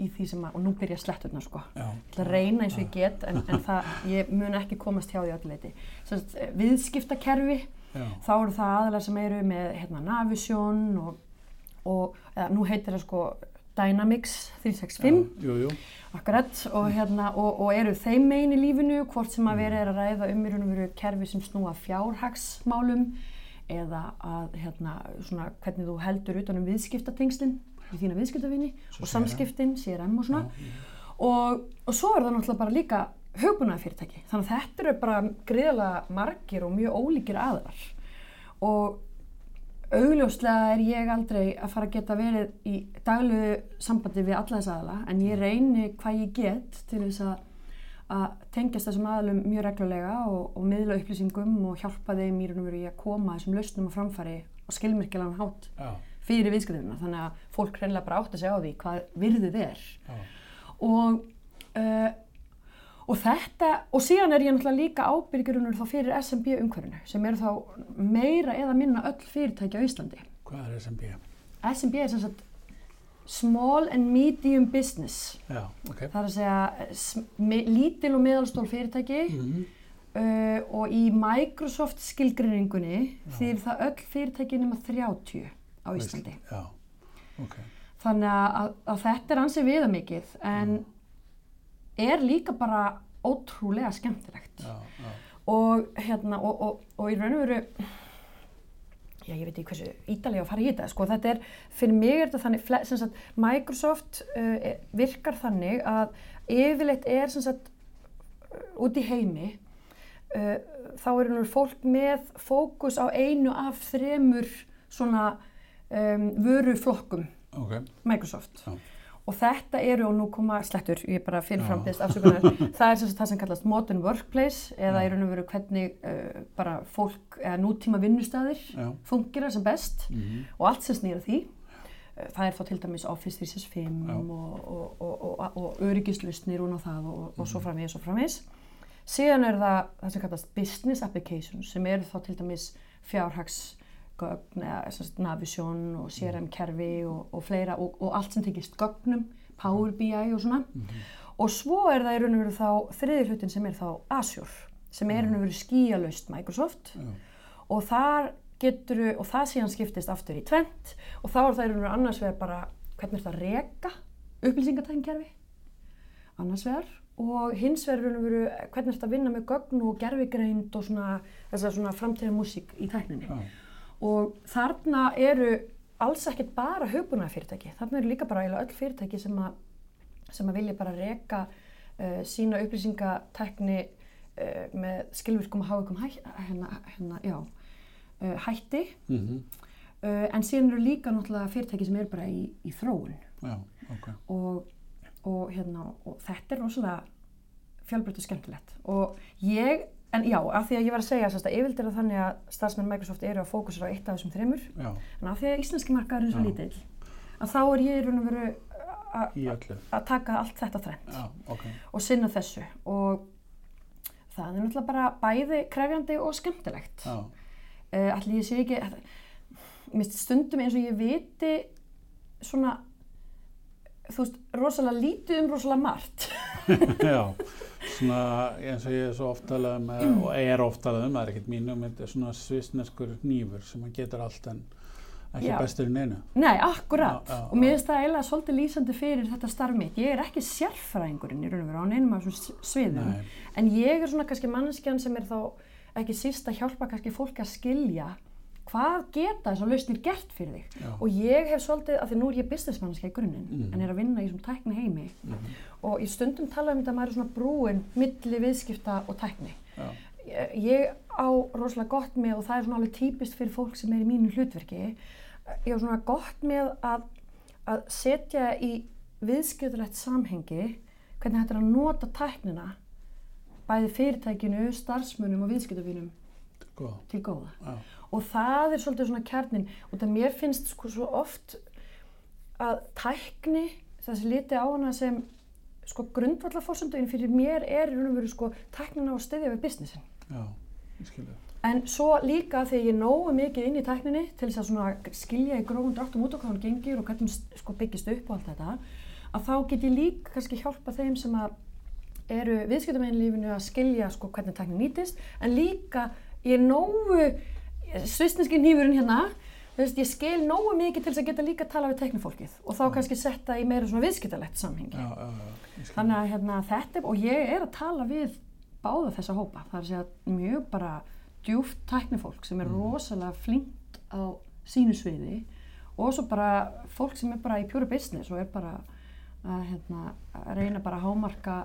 Speaker 2: í því sem að, og nú byrja sletturna sko.
Speaker 1: já,
Speaker 2: Ég ætla að reyna eins og ég get en, en það, ég mun ekki komast hjá því öllu leiti. Sest, viðskiptakerfi,
Speaker 1: já,
Speaker 2: þá eru það aðalega sem eru með hérna, Navision og, og eða, nú heitir það sko Dynamics 365
Speaker 1: jú, jú,
Speaker 2: akkurat og, hérna, og, og eru þeim megin í lífinu hvort sem að vera er að ræða um í raun og veru kerfi sem snúa fjárhagsmálum eða að hérna, svona, hvernig þú heldur utan um viðskiptatengslinn í þína viðskiptavinni og
Speaker 1: CRM.
Speaker 2: samskiptin, CRM og svona. Og, og svo er það náttúrulega bara líka hugbúnaði fyrirtæki þannig að þetta eru bara greiðlega margir og mjög ólíkir aðrar og augljóslega er ég aldrei að fara að geta verið í daglegu sambandi við alla þess aðala en ég reyni hvað ég get til þess að að tengjast þessum aðalum mjög reglulega og, og miðla upplýsingum og hjálpa þeim í raun og veru í að koma þessum lausnum á framfæri og skilmerkilegan hátt
Speaker 1: já,
Speaker 2: fyrir viðskiptuna þannig að fólk hreinlega bara átt að segja á því hvað virðið er. Og, uh, og þetta og síðan er ég náttúrulega líka ábyrgjurunur þá fyrir SMB umhverfinu sem eru þá meira eða minna öll fyrirtæki á Íslandi.
Speaker 1: Hvað er SMB?
Speaker 2: SMB er sem sagt small and medium business.
Speaker 1: Já, ok.
Speaker 2: Það er að segja lítil og meðalstól fyrirtæki
Speaker 1: Mhm.
Speaker 2: uh, og í Microsoft skilgrinningunni þýðir það öll fyrirtæki nema 30 á Íslandi.
Speaker 1: Já, ok.
Speaker 2: Þannig að, að þetta er ansið viðamikið en er líka bara ótrúlega skemmtilegt.
Speaker 1: Já, já.
Speaker 2: Og, hérna, og, og, og í raun og veru, já ég veit ekki hversu ídalega að fara í þetta, sko þetta er, fyrir mig er þetta þannig, sem sagt Microsoft uh, e- virkar þannig að yfirleitt er sem sagt uh, út í heimi, uh, þá er nú fólk með fókus á einu af þremur svona um, vöruflokkum
Speaker 1: Ok,
Speaker 2: Microsoft.
Speaker 1: Já.
Speaker 2: Og þetta eru, og nú koma slettur, ég bara fyrirfram
Speaker 1: Já.
Speaker 2: beðist afsökunar, það er sem sagt það sem kallast modern workplace eða í raun og veru hvernig uh, bara fólk eða nútíma vinnustæðir
Speaker 1: já.
Speaker 2: fungera sem best
Speaker 1: Mhm.
Speaker 2: og allt sem snýra því. Uh, það er þá til dæmis Office 365
Speaker 1: Já.
Speaker 2: og, og, og, og, og öryggislusnir og það og, og svo
Speaker 1: Mhm.
Speaker 2: framvegis og framvegis. Síðan er það það sem kallast business applications sem eru þá til dæmis fjárhagsgögn eða Navision og CRM-kerfi og, og fleira og, og allt sem tekist gögnum, Power BI og svona. Og svo er það í raun og veru þá þriði hlutin sem er þá Azure sem er í raun og veru skíalaust Microsoft.
Speaker 1: Já.
Speaker 2: og þar getur og það síðan skiptist aftur í tvent og þá er það í raun og veru annars vegar bara hvernig er það að reka upplýsingatæknkerfi annars vegar. Og hins vegar í raun og veru hvernig er það að vinna með gögn og gerfigreind og svona svona framtíða músík í tækninni.
Speaker 1: Já.
Speaker 2: Og þarna eru alls ekkert bara hugbúnaða fyrirtæki þarna eru líka bara öll fyrirtæki sem að sem að vilja bara reka uh, sína upplýsingatækni uh, með skilvirkum og háikum hæ, hérna, hérna, já, uh, hætti
Speaker 1: Mhm.
Speaker 2: uh, en síðan eru líka náttúrulega fyrirtæki sem eru bara í, í þróun
Speaker 1: Já, ok.
Speaker 2: og, og, hérna, og þetta er rosalega fjölbreytt og skemmtilegt og ég, en já, af því að ég var að segja að yfirleitt er það þannig að starfsmenn Microsoft eru að fókusera á eitt af þessum þreymur en af því að íslenski markaður er svo lítill að þá er ég raun og veru að- taka allt þetta þrennt
Speaker 1: Já, ok.
Speaker 2: og sinna þessu. Og það er náttúrulega bara bæði krefjandi og skemmtilegt. Uh, allir ég sé ekki mér stundum eins og ég viti svona þú veist, rosalega lítið um rosalega margt.
Speaker 1: Já. Svona eins og ég er svo oft talað um, eh, og er oft talað um, það er ekkert mínu, um þetta er svona svisneskur nýfur sem að getur allt en ekki
Speaker 2: Já.
Speaker 1: bestur í neinu.
Speaker 2: Nei, akkurat.
Speaker 1: Já, já,
Speaker 2: og mér finnst það eiginlega svolítið lýsandi fyrir þetta starf mitt. Ég er ekki sérfræðingurinn í raun og veru á neinum af þessum s- sviðum.
Speaker 1: Nei,
Speaker 2: en ég er svona kannski manneskjan sem er þá ekki síst að hjálpa kannski fólk að skilja hvað geta þessar lausnir gert fyrir þig
Speaker 1: já.
Speaker 2: og ég hef svolítið, af því nú er ég businessmannskja í grunninn
Speaker 1: Mhm.
Speaker 2: en er að vinna í þessum tækni heimi
Speaker 1: Mhm.
Speaker 2: og í stundum tala um þetta að maður er svona brúin milli viðskipta og tækni
Speaker 1: Já,
Speaker 2: ég, ég á rosalega gott með og það er svona alveg típist fyrir fólk sem er í mínu hlutverki ég á svona gott með að, að setja í viðskiptalegt samhengi hvernig þetta er að nota tæknina bæði fyrirtækinu, starfsmunum og viðskiptavinum
Speaker 1: góð.
Speaker 2: til góða
Speaker 1: Já,
Speaker 2: og það er svolítið svona kjarnin og það mér finnst sko svo oft að tækni þessi liti á hana sem sko grundvallaforsenduinn fyrir mér er í raun og veru sko tæknina á að styðja við businessin.
Speaker 1: Já, ég skilja.
Speaker 2: en svo líka þegar ég nógu mikið inn í tækninni til þess að skilja í grófum dráttum út á hvað hann gengir og hvernig hún sko byggist upp og allt þetta að þá get ég líka kannski hjálpa þeim sem að eru viðskiptamennlífinu að skilja sko hvernig tæknin nýtist. En líka ég nógu svisneski nýfurinn hérna þú veist, ég skil nógu mikið til þess að geta líka að tala við teknifólkið og þá kannski setja í meira svona viðskiptalegt samhengi.
Speaker 1: Já, já, já,
Speaker 2: þannig að hérna, þetta og ég er að tala við báða þessa hópa, það er að segja mjög bara djúft tæknifólk sem er rosalega flinkt á sínu sviði og svo bara fólk sem er bara í pure business og er bara að, hérna, að reyna bara að hámarka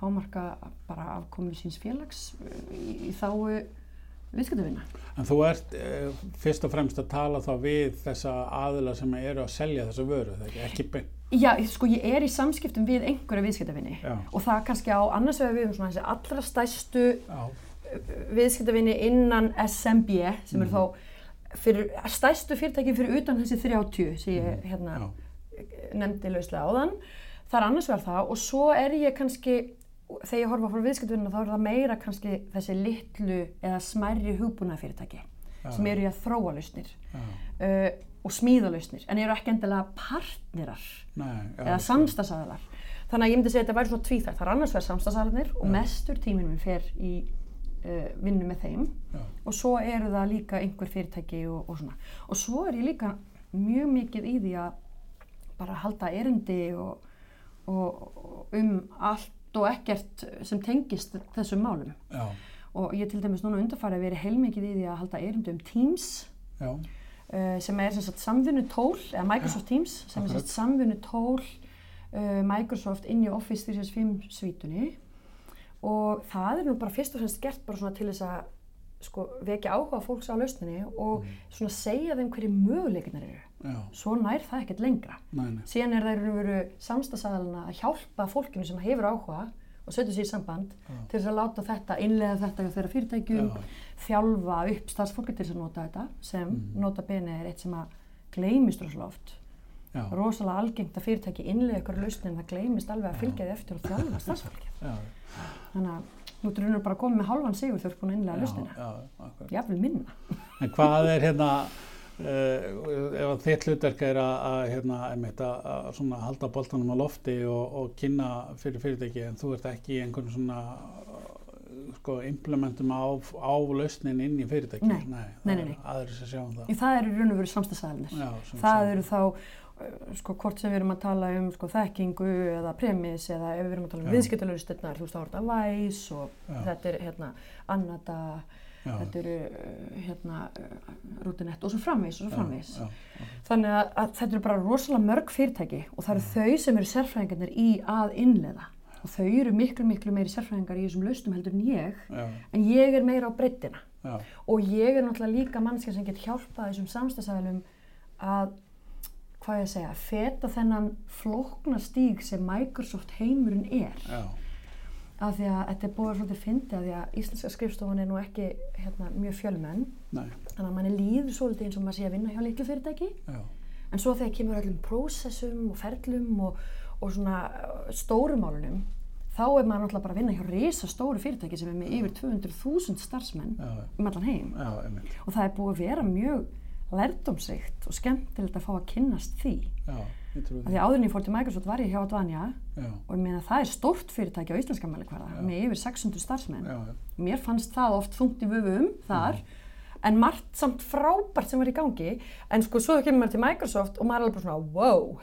Speaker 2: hámarka bara afkomi síns félags í, í þáu viðskiptavinna.
Speaker 1: En þú ert eh, fyrst og fremst að tala þá við þessa aðila sem eru að selja þessa vöru, það er ekki, ekki beint.
Speaker 2: Já, sko ég er í samskiptum við einhverja viðskiptavinni
Speaker 1: Já,
Speaker 2: og það kannski á annars vegar við um svona þessi allra stærstu
Speaker 1: já,
Speaker 2: viðskiptavinni innan SMB sem
Speaker 1: Mhm.
Speaker 2: eru þá fyrir, stærstu fyrirtæki fyrir utan þessi 30 sem ég hérna,
Speaker 1: já,
Speaker 2: nefndi lauslega áðan. Það er annars vegar það og svo er ég kannski, þegar ég horfa frá viðskiptavinnina þá er það meira kannski þessi litlu eða smærri hugbúna fyrirtæki
Speaker 1: já,
Speaker 2: sem eru í að þróa lausnir.
Speaker 1: já,
Speaker 2: Uh, og smíðalausnir en eru ekki endilega partnerar
Speaker 1: Nei, já,
Speaker 2: eða samstagsæðalar. Þannig að ég myndi segja að þetta væri svona tvíþægt. Það er annars vegar samstagsæðalarnir og mestur tíminn minn fer í uh, vinnu með þeim og svo eru það líka einhver fyrirtæki og, og svona. Og svo er ég líka mjög mikið í því að bara halda erindi og, og, og um allt og ekkert sem tengist þessum málum.
Speaker 1: Já,
Speaker 2: Og ég til dæmis núna undarfæri að vera heilmikið í því að halda erindi um Teams
Speaker 1: já,
Speaker 2: uh, sem er samvinnu tól, eða Microsoft Teams, sem er
Speaker 1: akkurat.
Speaker 2: sagt samvinnu tól uh, Microsoft inn í Office 365 svítunni og það er nú bara fyrst og fremst gert bara svona til þess að sko, vekja áhuga fólks á lausninni og svona segja þeim hverju möguleikinar eru.
Speaker 1: já,
Speaker 2: Svo nær það ekkert lengra.
Speaker 1: nei, nei,
Speaker 2: Síðan er og veru samstagsæðalina að hjálpa fólkinu sem hefur áhuga og setja sér í samband
Speaker 1: Já.
Speaker 2: til þess að láta þetta, innlega þetta hjá þeirra fyrirtækjum,
Speaker 1: Já.
Speaker 2: þjálfa upp starfsfólki til þess að nota þetta sem
Speaker 1: Mhm.
Speaker 2: nota bene er eitt sem að gleymist rosalega oft.
Speaker 1: Já,
Speaker 2: Rosalega algengt að fyrirtæki innlega ykkur lausnin en það gleymist alveg að fylgja því eftir og þjálfa starfsfólki.
Speaker 1: já,
Speaker 2: Þannig að nú og bara komið með hálfan sigur ert búin að innlega lausnina.
Speaker 1: já, akkurat.
Speaker 2: Jafnvel minna.
Speaker 1: En hvað er hérna, uh, ef að þitt hlutverk er að, að, hérna, að, að halda boltanum á lofti og, og kynna fyrir fyrirtæki en þú ert ekki í einhvern svona sko, implementum á, á lausnin inn í fyrirtæki.
Speaker 2: Nei.
Speaker 1: nei,
Speaker 2: Nei, nei,
Speaker 1: aðrir sem sjá um það.
Speaker 2: Í það eru raun og veru
Speaker 1: sem
Speaker 2: Það eru þá, sko, hvort sem við erum að tala um sko, þekkingu eða premis eða ef við erum að tala um
Speaker 1: Já.
Speaker 2: viðskiptalauristurnar, þú veist, er þetta Væs og
Speaker 1: Já.
Speaker 2: þetta er hérna Annada,
Speaker 1: já,
Speaker 2: þetta eru uh, hérna uh, Rútinett og svo framvegis og svo framvegis.
Speaker 1: Já,
Speaker 2: Þannig að, að þetta eru bara rosalega mörg fyrirtæki og það eru þau sem eru sérfræðingarnir í að innleiða. Og þau eru miklu, miklu meiri sérfræðingar í þessum lausnum heldur en ég en ég er meira á breyttina og ég er náttúrulega líka mannskja sem get hjálpað þessum samstagsæðilum að hvað ég að segja, feta þennan flókna stíg sem Microsoft heimurinn er.
Speaker 1: Já,
Speaker 2: af því að þetta er búið svolítið fyndið af því að íslenska skrifstofan er nú ekki hérna, mjög fjölmenn.
Speaker 1: Nei,
Speaker 2: þannig að manni líður svolítið eins og maður sé að vinna hjá litlu fyrirtæki.
Speaker 1: Já,
Speaker 2: en svo þegar kemur öllum prósessum og ferlum og, og svona uh, stórumálunum þá er maður náttúrulega bara að vinna hjá risa stóru fyrirtæki sem er með yfir 200.000 starfsmenn um allan heim.
Speaker 1: Já,
Speaker 2: og það er búið að vera mjög lærdomsrikt og skemmtilegt að fá að kynnast því.
Speaker 1: já, ég trúi því,
Speaker 2: því áður en ég fór til Microsoft var ég hjá Advanja og ég meina það er stórt fyrirtæki á íslenska mælikvarða
Speaker 1: Já.
Speaker 2: með yfir 600 starfsmenn.
Speaker 1: já, já,
Speaker 2: Mér fannst það oft þungt í vöfum þar en margt samt frábært sem var í gangi en sko svo kemur maður til Microsoft og maður er alveg bara svona wow,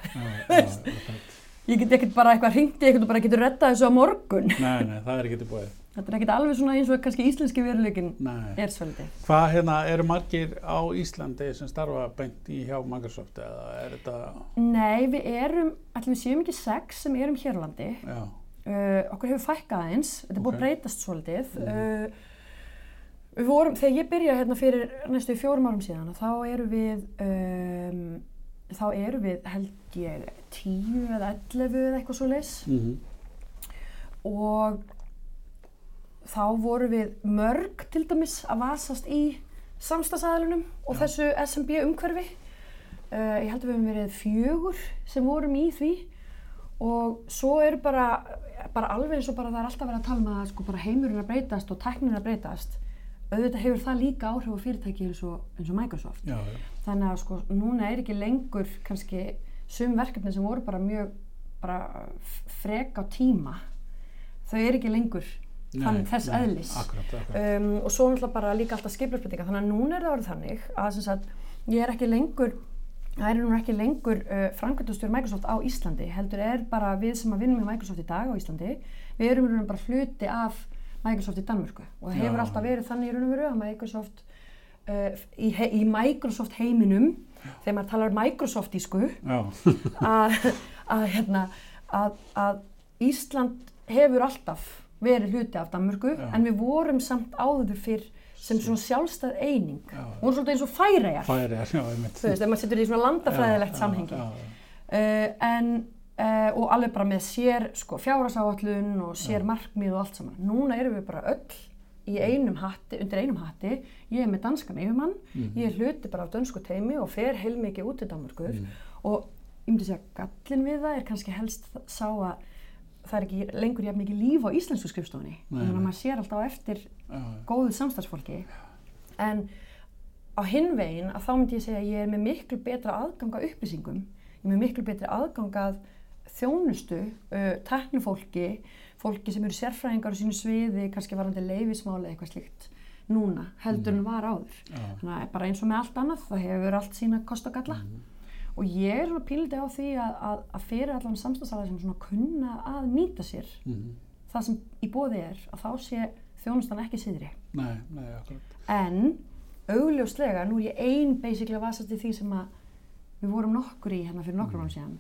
Speaker 2: ég get ekkert bara eitthvað hringt í eitthvað og bara getur rettað þessu á morgun.
Speaker 1: nei, nei, það er ekki til búið,
Speaker 2: Þetta er ekkert alveg svona eins og kannski íslenski veruleikin er svolítið.
Speaker 1: Hvað hérna, eru margir á Íslandi sem starfa beint í hjá Microsoft eða er þetta,
Speaker 2: Nei, við erum, allir við séum ekki sex sem erum hér á landi. Uh, okkur hefur fækkað aðeins, þetta er búið
Speaker 1: Ok.
Speaker 2: að breytast svolítið. Uh, við vorum, þegar ég byrjaði hérna fyrir næstu fjórum árum síðan, þá eru við, um, þá eru við held ég tíu eða ellefu eða eitthvað svo leis
Speaker 1: mm
Speaker 2: og þá voru við mörg til dæmis að vasast í samstagsæðalunum og
Speaker 1: Já.
Speaker 2: þessu SMB umhverfi. Uh, ég held að við hefum verið fjögur sem vorum í því og svo eru bara, bara alveg eins og bara það er alltaf verið að tala um að sko bara heimurinn að breytast og tæknin að breytast. Auðvitað hefur það líka áhrif á fyrirtæki eins og, eins og Microsoft.
Speaker 1: já, já,
Speaker 2: Þannig að sko núna er ekki lengur kannski sum verkefni sem voru bara mjög bara frek á tíma. Þau eru ekki lengur þann, þess
Speaker 1: nei,
Speaker 2: eðlis.
Speaker 1: Akkurat, akkurat,
Speaker 2: Um, og svo náttúrulega bara líka alltaf skiplarsbreytinga. Þannig að núna er það orðið þannig að sagt, ég er ekki lengur, það er nú ekki lengur uh, framkvæmdastjóri Microsoft á Íslandi. Heldur er bara við sem að vinnum með Microsoft í dag á Íslandi, við erum og bara hluti af Microsoft í Danmörku. Og það
Speaker 1: Já.
Speaker 2: hefur alltaf verið þannig í raun og veru að Microsoft, uh, í, í Microsoft heiminum, þegar maður talar Microsoftísku,
Speaker 1: já,
Speaker 2: að, að, hérna, að, að Ísland hefur alltaf verið hluti af Danmörku
Speaker 1: Já.
Speaker 2: en við vorum samt áður fyrr sem svona sjálfstæð eining
Speaker 1: Já.
Speaker 2: við vorum svolítið eins og færejar
Speaker 1: færi, já, einmitt.
Speaker 2: þú veist, ef maður setur í svona landafræðilegt
Speaker 1: Já,
Speaker 2: samhengi
Speaker 1: já,
Speaker 2: uh, en uh, og alveg bara með sér sko, fjárhasáallun og sér markmið og allt saman núna erum við bara öll í einum hatti, undir einum hatti ég er með danskan yfirmann
Speaker 1: Mhm.
Speaker 2: ég er hluti bara af dönsku teimi og fer heilmikið út til Danmörkur
Speaker 1: Mm.
Speaker 2: og ég myndi segja gallin við það er kannski helst sá að það er ekki lengur jafn mikið líf á íslensku skrifstofunni. Þannig að maður sér alltaf eftir
Speaker 1: já,
Speaker 2: góðu samstarfsfólki. En á hinn veginn að þá myndi ég segja að ég er með miklu betra aðganga upplýsingum, ég er með miklu betri aðgangað þjónustu, uh, teknufólki, fólki sem eru sérfræðingar á sínu sviði, kannski varandi leifismáli eitthvað slíkt núna heldur en var áður.
Speaker 1: Já.
Speaker 2: Þannig að bara eins og með allt annað, það hefur allt sína kost og galla. Og ég er svona píldi á því að, að, að fyrir allan samstagsala sem svona kunna að nýta sér
Speaker 1: Mhm.
Speaker 2: það sem í bóði er, að þá sé þjónustan ekki síðri.
Speaker 1: Nei, nei.
Speaker 2: En augljóslega, nú er ég ein basically að vasast í því sem að við vorum nokkur í hérna fyrir nokkur árum síðan.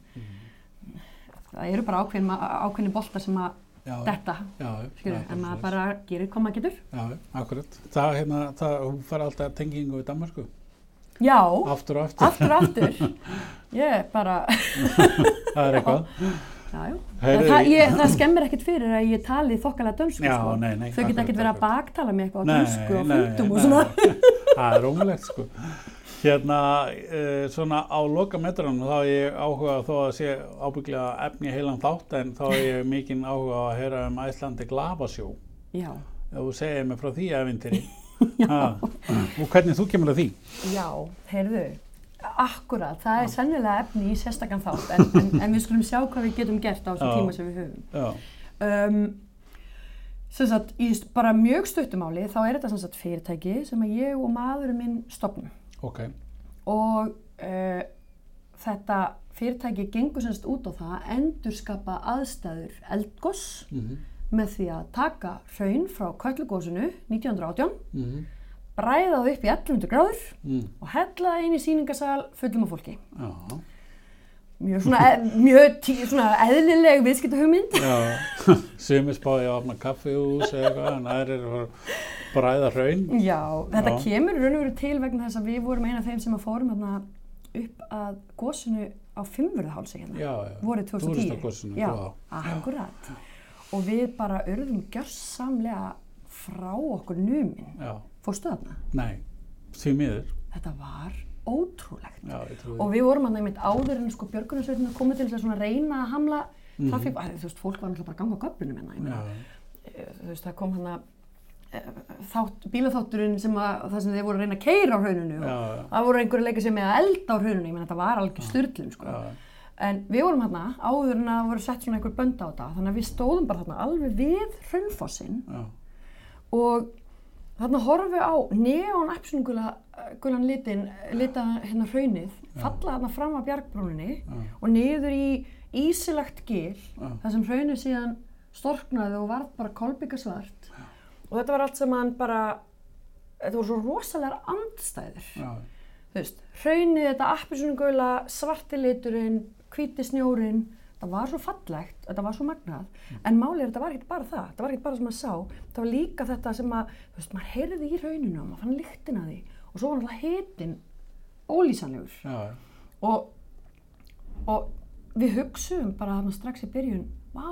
Speaker 2: Það eru bara ákveðin, ákveðin boltar sem að
Speaker 1: Já,
Speaker 2: detta,
Speaker 1: já, já, það er
Speaker 2: en maður bara gerir maður getur.
Speaker 1: Já, já, akkurat. Það, hérna, það, hún fara alltaf tengingu við Danmarku.
Speaker 2: Já,
Speaker 1: Aftur og aftur.
Speaker 2: aftur og aftur. Ég er bara,
Speaker 1: það er eitthvað.
Speaker 2: já, já.
Speaker 1: Heyrðu,
Speaker 2: það, ég, það skemmir ekkert fyrir að ég tali þokkalega dönsku,
Speaker 1: Já,
Speaker 2: sko.
Speaker 1: nei, nei,
Speaker 2: Þau geta ekkert verið að baktala mig eitthvað á dönsku og fundum og svona.
Speaker 1: Það er ómulegt, sko. Hérna, uh, svona á loka metranum þá hef ég áhuga þó að sé ábygglega efni heilan þátt en þá hef ég mikinn áhuga að heyra um Æslandi Glavasjó.
Speaker 2: Já,
Speaker 1: Ef þú segir mig frá því eventiri. Og hvernig þú kemur að því?
Speaker 2: já, heyrðu, akkurat, það er sennilega efni í sérstakann þátt, en, en, en við skulum sjá hvað við getum gert á þessum tíma sem við höfum. Um, sem sagt, í bara mjög stuttumáli þá er þetta sem sagt fyrirtæki sem að ég og maðurinn minn stopnum
Speaker 1: ok.
Speaker 2: og uh, þetta fyrirtæki gengur sem sagt út á það að endurskapa aðstæður eldgoss
Speaker 1: Mm
Speaker 2: með því að taka hraun frá köllugósinu 1918,
Speaker 1: -hmm.
Speaker 2: bræða það upp í 1100 gráður
Speaker 1: mm.
Speaker 2: og hella það inn í sýningasal fullum af fólki.
Speaker 1: Já,
Speaker 2: Mjög svona, e mjög tí, svona eðlileg viðskiptahugmynd.
Speaker 1: já. Sumi spáði að opna kaffihús eða eitthvað, en aðrir er bræða hraun.
Speaker 2: Já, þetta
Speaker 1: Já.
Speaker 2: kemur raun og veru til vegna þess að við vorum eina af þeim sem að fórum hérna upp að gósinu á fimmvörðahálsi hérna. Vorið 2010.
Speaker 1: Túristagossinu,
Speaker 2: Já, akkurat. Og við bara urðum gjörsamlega frá okkur numin.
Speaker 1: Já,
Speaker 2: Fórstu þarna?
Speaker 1: nei, því miður.
Speaker 2: Þetta var ótrúlegt.
Speaker 1: Já,
Speaker 2: Og við vorum hann einmitt áður en sko björgunarsveitina komið til þess að reyna að hamla
Speaker 1: Mhm.
Speaker 2: trafík. Mm Þú veist, fólk var náttúrulega bara að ganga á göflunum hérna. meina.
Speaker 1: Já,
Speaker 2: Eh, Þú veist, það kom hann að þátt, bílaþátturinn sem að það sem þeir voru að reyna að keira á hrauninu og
Speaker 1: já, já.
Speaker 2: það voru einhverju leika sem með að elda á hrauninu, ég menn þetta var alveg styrlum sko.
Speaker 1: já.
Speaker 2: En við vorum hérna áður en að voru sett svona einhver bönd á þetta, þannig að við stóðum bara þarna alveg við hraunfossinn
Speaker 1: já.
Speaker 2: og þarna horfum við á neon gulan litin, lita hérna hraunið, falla þarna fram á bjargbrúninni
Speaker 1: Já.
Speaker 2: og niður í ísilagt gil, þar sem hraunið síðan storknaði og varð bara kolbygga svart. Og þetta var allt saman bara, þetta voru svo rosalega andstæður.
Speaker 1: já.
Speaker 2: Þú veist, hraunið, þetta appisungula, svarti hvíti snjórin, það var svo fallegt, þetta var svo magnað, en málið er þetta var ekkert bara það, þetta var ekkert bara sem maður sá, það var líka þetta sem að, þú veist, maður heyrði í hrauninu og maður fann lyktina því. Og svo var náttúrulega hitin ólýsanlegur.
Speaker 1: Já.
Speaker 2: og, og við hugsuðum bara þarna strax í byrjun, vá,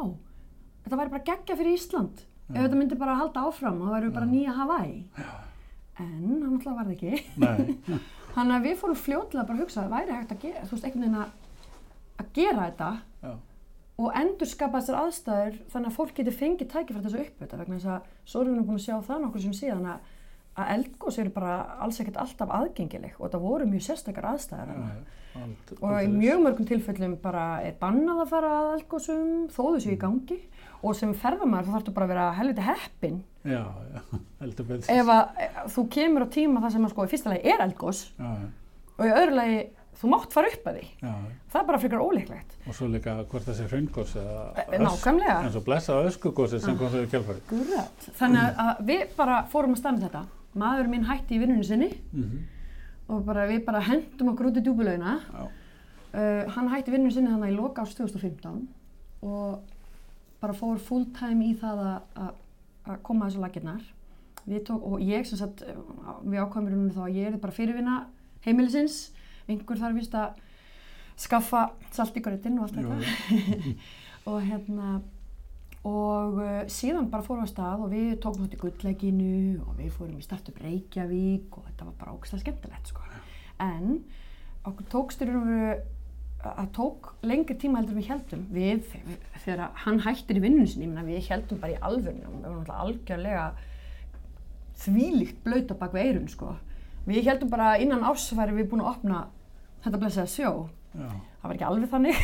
Speaker 2: þetta væri bara geggja fyrir Ísland, ef þetta myndi bara halda áfram, þá væri við bara nýja Hawaii, en það náttúrulega var það ekki. Þannig að við fórum fljótlega bara að hugsa að væri hægt að gera, þú veist, einhvern veginn að, að gera þetta
Speaker 1: já,
Speaker 2: og endurskapa þessar aðstæður þannig að fólk geti fengið tækifært þessu uppvita vegna þess að svo erum við búin að sjá það nokkur sem síðan að, að eldgós eru bara alls ekkert alltaf aðgengileg og þetta voru mjög sérstakar aðstæður
Speaker 1: já. Ald-
Speaker 2: og í
Speaker 1: aldeilis.
Speaker 2: mjög mörgum tilfellum bara er bannað að fara að eldgósum þó þau séu í gangi og sem ferðamæður þá þarftu bara að vera helviti heppin
Speaker 1: Já, já, heldur betur.
Speaker 2: ef að ef þú kemur á tíma þar sem að sko í fyrsta lagi er eldgós
Speaker 1: Já, já,
Speaker 2: og í öðru lagi þú mátt fara upp að því
Speaker 1: já.
Speaker 2: það er bara frekar ólíklegt
Speaker 1: Og svo líka hvort það sé hraungos
Speaker 2: Eh, nákvæmlega.
Speaker 1: En svo blessað öskugosið sem kom fyrir kjálfari.
Speaker 2: Gurrat. Þannig að- að við bara fórum að standa þetta. Maður minn hætti í vinnunni sinni
Speaker 1: Mm
Speaker 2: og bara, við bara hendum okkur út í djúbulauna.
Speaker 1: Já,
Speaker 2: Uh, hann hætti vinnunni sinni þannig í loka árs 2015 og bara fór full time í það að- að að koma að þessu tók, og ég sem sagt, eh, við ákvæmum í rauninu þá að ég er bara fyrirvinna heimilisins. Einhver þarf vist að skaffa salt í gröttin og allt þetta. og hérna, og uh, síðan bara fórum við að stað og við tókum þátt í gullleikinu og við fórum í startup Reykjavík og þetta var bara ógæslega skemmtilegt sko. En okkur tókst í raun og veru að tók lengri tíma heldur við heldum við, þegar hann hættir í vinnunum sinni, við heldum bara í alvörnum við varum algjörlega þvílíkt blöyt á bak við eirun sko. Við heldum bara að innan árs væri við búin að opna þetta blessaða sjó.
Speaker 1: Já.
Speaker 2: Það var ekki alveg þannig,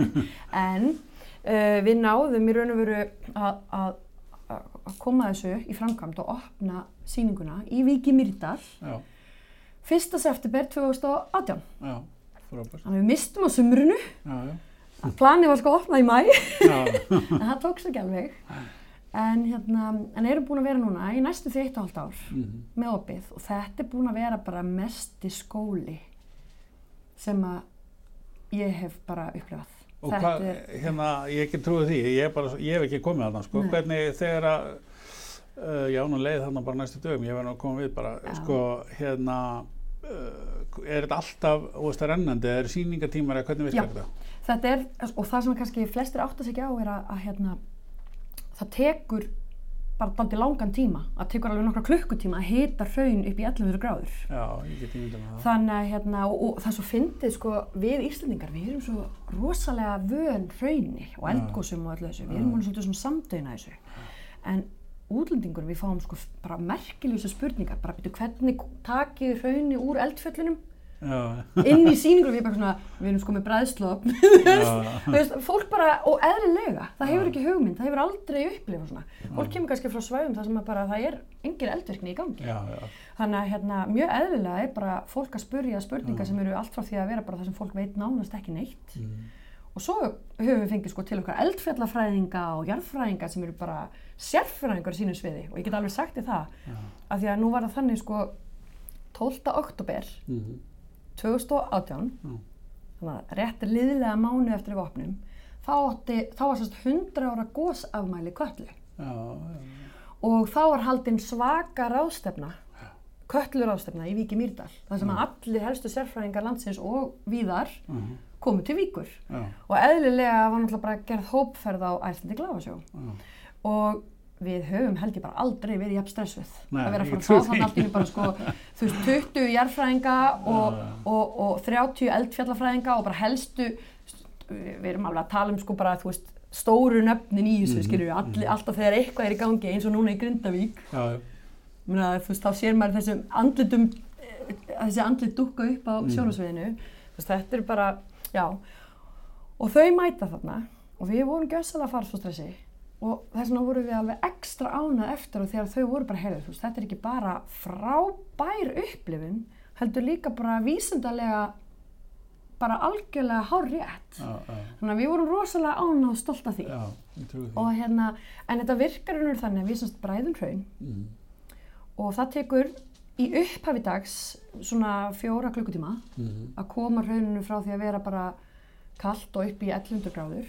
Speaker 2: en uh, við náðum í raun og veru að, koma þessu í framkvæmd og opna sýninguna í Víki Mýrdal
Speaker 1: Já.
Speaker 2: 1. september 2018.
Speaker 1: Já. Frábært.
Speaker 2: Þannig að við mistum á sumrunu,
Speaker 1: Já, já.
Speaker 2: planið var sko að opna í mæ, en það tókst ekki alveg. En, hérna, en erum búin að vera núna í næstu því eitt og halvt ár
Speaker 1: Mhm.
Speaker 2: með opið og þetta er búin að vera bara mesti skóli sem að ég hef bara upplifað.
Speaker 1: Og
Speaker 2: Þetta
Speaker 1: hvað,
Speaker 2: er-
Speaker 1: hérna, ég ekki trúið því, ég, er bara, ég hef ekki komið að það, sko,
Speaker 2: Nei.
Speaker 1: hvernig þegar að, uh, já, nú leið þarna bara næstu dögum, ég verði að koma við bara,
Speaker 2: Já.
Speaker 1: sko, hérna, uh, er þetta alltaf, þú veist, rennandi, er sýningatímar eða hvernig
Speaker 2: Já.
Speaker 1: virkar þetta?
Speaker 2: Þetta er, og það sem kannski flestir átta sig ekki á er að, að hérna, það tekur bara daldi langan tíma, það tekur alveg nokkra klukkutíma að hita hraun upp í 1100 gráður.
Speaker 1: Já, ég get ímyndað með það.
Speaker 2: Þannig að hérna, og, og það svo fyndið sko, við Íslandingar, við erum svo rosalega vön hrauni og eldgósum og öllu þessu, við erum alveg svolítið svona samdöina þessu. En útlendingur, við fáum sko bara merkilvísa spurningar, bara byrju hvernig takið þið hrauni úr eldfjöllunum inn í sýningur og við bara svona, við erum sko með bræðslopn, fólk bara, og eðlilega, það hefur ekki hugmynd, það hefur aldrei upplifað svona. Fólk kemur kannski frá svæðum þar sem að bara það er engin eldvirkni í gangi.
Speaker 1: já, já,
Speaker 2: Þannig að hérna, mjög eðlilega er bara fólk að spurja spurningar sem eru allt frá því að vera bara það sem fólk veit nánast ekki neitt.
Speaker 1: mm,
Speaker 2: Og svo höfum við fengið sko til okkar eldfjallafræðinga og jarðfræðinga sem eru bara sérfræðingar í sínum sviði. Og ég get alveg sagt þér það
Speaker 1: já,
Speaker 2: að því að nú var það þannig sko 12. oktober
Speaker 1: mhm,
Speaker 2: 2018
Speaker 1: Já.
Speaker 2: þannig að rétt liðlega mánu eftir við opnum þá, átti, þá var sérst 100 ára gósafmæli köllu og þá var haldinn svaka ráðstefna kölluráðstefna í Víki Mýrdal þar sem að allir helstu sérfræðingar landsins og víðar
Speaker 1: mhm,
Speaker 2: komu til Víkur.
Speaker 1: Já,
Speaker 2: og eðlilega var náttúrulega bara gerð hópferð á Æslandi Glafasjó
Speaker 1: já,
Speaker 2: og við höfum held ég bara aldrei verið jafn stressuð
Speaker 1: Nei,
Speaker 2: að vera að fara að fá þannig allt í bara sko þú veist 20 jarðfræðinga og,
Speaker 1: já.
Speaker 2: og, og 30 eldfjallafræðinga og bara helstu við erum alveg að tala um sko bara þú veist stóru nöfnin í þessu skilur við allir, alltaf þegar eitthvað er í gangi eins og núna í Grindavík.
Speaker 1: Já,
Speaker 2: þú veist þá sér maður þessum andlitum eh, þessi andlit dúkka upp á
Speaker 1: Mhm.
Speaker 2: sjónasviðinu þú veist þetta er bara já. Og þau mæta þarna og við vorum gjössalega að fara svo stressi og þess vegna vorum við alveg ekstra ánað eftir og þegar þau voru bara heyrðu, þú veist, þetta er ekki bara frábær upplifun, heldur líka bara vísindarlega bara algjörlega hár rétt.
Speaker 1: já, já,
Speaker 2: Þannig að við vorum rosalega ánað og stolt af því.
Speaker 1: því.
Speaker 2: Og hérna, en þetta virkar raunur þannig að við semst bræðum hraun
Speaker 1: Mhm,
Speaker 2: og það tekur í upphafi dags svona fjóra klukkutíma
Speaker 1: mhm,
Speaker 2: að koma hrauninu frá því að vera bara kallt og upp í 1100 gráður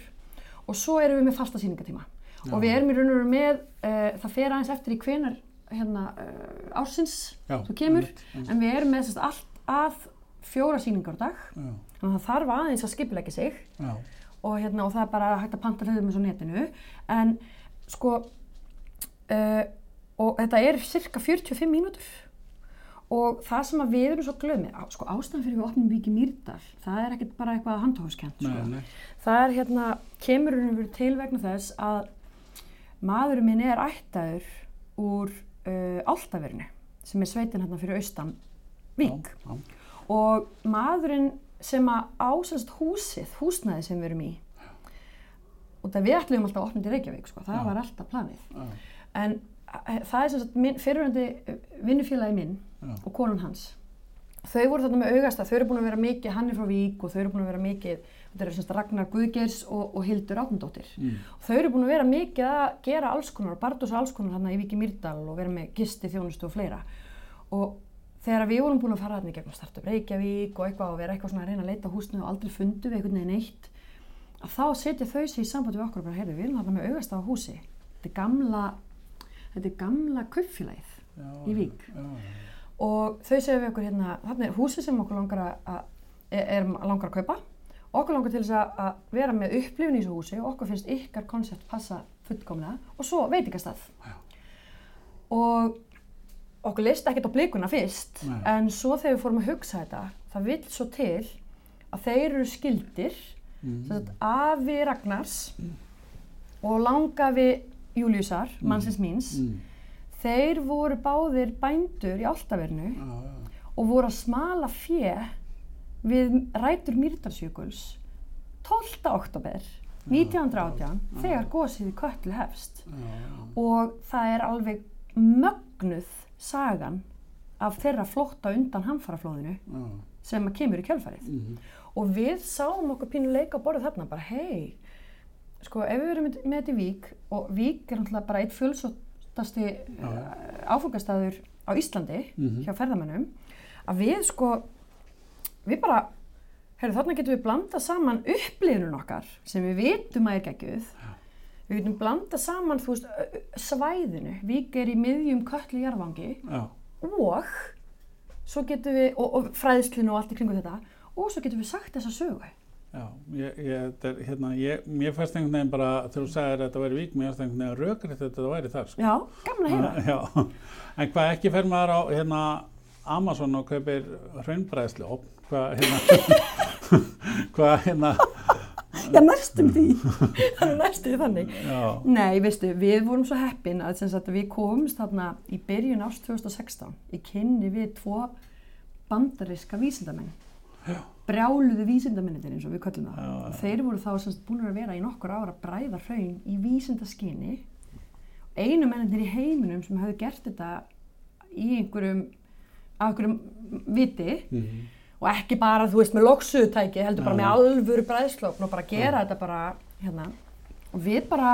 Speaker 2: og svo erum við með fasta sýningatíma
Speaker 1: Já.
Speaker 2: Og við erum í raun og veru með, uh, það fer aðeins eftir í hvenar hérna, uh, ársins þú kemur,
Speaker 1: einmitt, einmitt,
Speaker 2: en við erum með sérst, allt að fjóra sýningar á dag.
Speaker 1: Já,
Speaker 2: þannig að það þarf aðeins að skipilegja sig.
Speaker 3: Og, hérna, og það er bara hægt að panta hlutum eins og netinu. En sko uh, og þetta er cirka 45 mínútur. Og það sem við erum svo glöð með, sko ástæðan fyrir við opnum Víki Mýrdal, það er ekkert bara eitthvað handháskent sko. það er hérna, kemur hún verið til vegna þess að maðurinn minn er ættaður úr uh, Áltaverinu sem er sveitin hérna fyrir austan Vík.
Speaker 1: Já, já,
Speaker 3: og maðurinn sem að ásast húsið, húsnæði sem við erum í og það við ætlum alltaf að opna til Reykjavík sko, það
Speaker 1: Já.
Speaker 3: var alltaf planið. En eh, það er sem sagt minn, fyrirhandi vinnufélagi minn og konun hans. Þau voru þarna með augasta, þau eru búin að vera mikið hann er frá Vík og þau eru búin að vera mikið þetta er sem sagt Ragnar Guðgeirs og, og Hildur Átnundóttir
Speaker 1: mm,
Speaker 3: þau eru búin að vera mikið að gera alls konar barndós alls konar hann í Víki Mýrdal og vera með gisti, þjónustu og fleira. Og þegar við vorum búin að fara þarna í gegnum Startup Reykjavík og eitthvað og vera eitthvað svona að reyna að leita húsinu og aldrei fundu við einhvern veginn eitt að þá setja þau sig í samband við okkur og bara heyrðu, við erum þarna með augast á húsi. Þetta er gamla þetta er gamla kaupfélagið Í Vík.
Speaker 1: já, já,
Speaker 3: og þau segja við okkur hérna, þarna er húsi sem okkur langar að, að er, er langar að kaupa okkur langar til þess að, að vera með upplifun í þessu húsi og okkur finnst ykkar koncept passa fullkomlega og svo veitingastað. Og okkur leist ekkert á blikuna fyrst
Speaker 1: Nei.
Speaker 3: en svo þegar við fórum að hugsa þetta það vill svo til að þeir eru skildir
Speaker 1: mm,
Speaker 3: sagt, afi Ragnars og langafi Júliusar, mannsins míns
Speaker 1: mm,
Speaker 3: þeir voru báðir bændur í Áltavernu
Speaker 1: já, já,
Speaker 2: og voru að smala fjö við rætur Mýrdalsjökuls 12. oktober 1918 þegar gósið í köllu hefst og það er alveg mögnuð sagan af þeirra flótta undan hamfaraflóðinu sem kemur í kjölfarið
Speaker 1: Mhm.
Speaker 2: og við sáum okkur pínu leika á borðu þarna bara hei, sko ef við erum með, þetta í Vík og Vík er náttúrulega bara eitt fjölsóttasti uh, áfengastæður á Íslandi
Speaker 1: Mhm.
Speaker 2: hjá ferðamennum að við sko við bara heyrðu, þarna getum við blanda saman upplifunum okkar sem við vitum að er geggjuð. Við vitum blanda saman þú veist, svæðinu. Vík er í miðjum köllu jarðvangi.
Speaker 1: Já.
Speaker 2: og svo getum við, og, og fræðslinu og allt í kringu þetta og svo getum við sagt þessa sögu.
Speaker 1: Já, ég, ég, þetta er, hérna, ég, mér fannst einhvern veginn bara, þegar þú sagðir að þetta væri vík, mér fannst einhvern veginn rökrið þetta væri þar, sko.
Speaker 2: Já, gaman að heyra
Speaker 1: Já, en hvað ekki fer maður á, hérna, Amazon og kaupir hraunbræðslu, op, hvað, hérna, hvað, hérna,
Speaker 2: Já, næstum því. Það er næstum þannig.
Speaker 1: Já,
Speaker 2: Nei, veistu, við vorum svo heppin að, sagt, við komumst þarna í byrjun ást 2016 í kynni við tvo bandariska vísindamenn. Brjáluðu vísindamennir eins og við köllum það.
Speaker 1: Já,
Speaker 2: þeir voru þá sagt búin að vera í nokkur ára að bræða hraun í vísindaskyni. Einu mennir í heiminum sem hefðu gert þetta í einhverjum af einhverjum viti
Speaker 1: mhm,
Speaker 2: og ekki bara, þú veist, með loksuðutæki heldur bara með alvöru bræðslókn og bara gera þetta bara, hérna. Og við bara,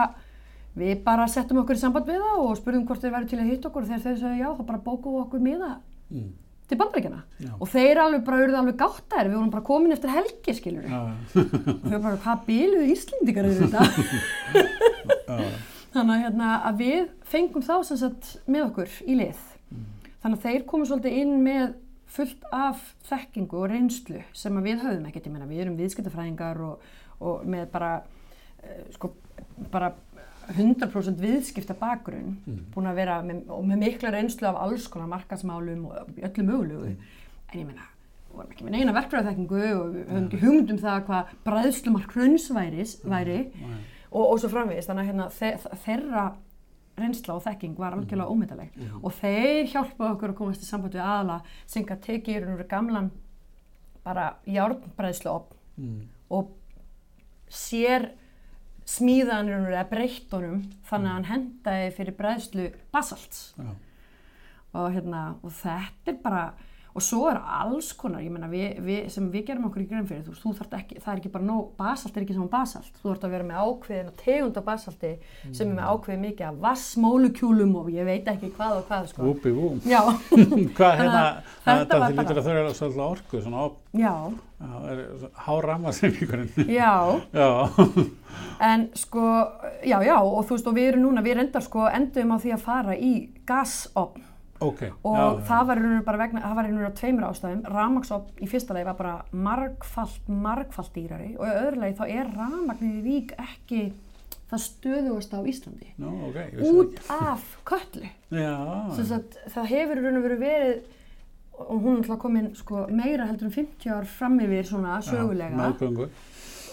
Speaker 2: við bara settum okkur í samband við það og spurðum hvort þeir væri til að hitta okkur. Og þegar þeir sögðu já, þá bara bókuðu okkur miða
Speaker 1: mm,
Speaker 2: til bandaríkjana og þeir alveg bara urðu alveg gáttaðir, við vorum bara komin eftir helgi, skilur
Speaker 1: já,
Speaker 2: og við bara, hvað bíluðu Íslendingar eru þetta þannig að, hérna, að við fengum þá sem sagt með okkur í lið. Þannig að þeir komu svolítið inn með fullt af þekkingu og reynslu sem við höfum ekkert, ég meina við erum viðskiptafræðingar og, og með bara uh, sko bara 100% viðskipta bakgrunn búin að vera með, með mikla reynslu af alls konar markasmálum og öllu mögulegu. En ég meina, við vorum ekki með neina verkfræðaþekkingu og við höfum ekki hugmynd um það hvað bræðslumark hraunsværis væri
Speaker 1: Nei.
Speaker 2: og, og svo framvegist þannig að hérna, þe þeirra reynsla og þekking var algjörlega ómyndaleg og þeir hjálpaði okkur að komast í samband við aðala sem að teki í raun og veru gamlan bara járnbræðslu
Speaker 1: mm,
Speaker 2: og sér smíðan í raun og veru eða breytt honum þannig að hann hendaði fyrir bræðslu basalts.
Speaker 1: Já,
Speaker 2: og, hérna, og þetta er bara og svo er alls konar, ég meina við, við, sem við gerum okkur í grein fyrir, þú, þú þarft ekki, það er ekki bara nóg, basalt er ekki saman basalt, þú þarft að vera með ákveðin og tegund af basalti sem er með ákveðin mikið af vassmólukjúlum og ég veit ekki hvað og hvað sko.
Speaker 1: vúpi vú.
Speaker 2: Já,
Speaker 1: Hvað, hérna,
Speaker 2: þetta
Speaker 1: lítur að þau eru svolítið orku, svona op,
Speaker 2: já,
Speaker 1: hárama sem ykkurinn.
Speaker 2: já,
Speaker 1: Já,
Speaker 2: en sko, já, já, og þú veist, og við erum núna, við reyndar sko endum á því að fara í gasopn
Speaker 1: ok.
Speaker 2: og
Speaker 1: já,
Speaker 2: það var og veru bara vegna, það var og veru á tveimur ástæðum, rafmagsopn í fyrsta lagi var bara margfalt, margfalt dýrari og í öðru lagi þá er rafmagnir í vík ekki það stöðugast á Íslandi.
Speaker 1: Nú, ok, ég vissi
Speaker 2: út af köllu það hefur og veru verið og hún er alltaf komin sko, meira heldur en 50 ár fram yfir svona sögulega.
Speaker 1: Meðgöngu.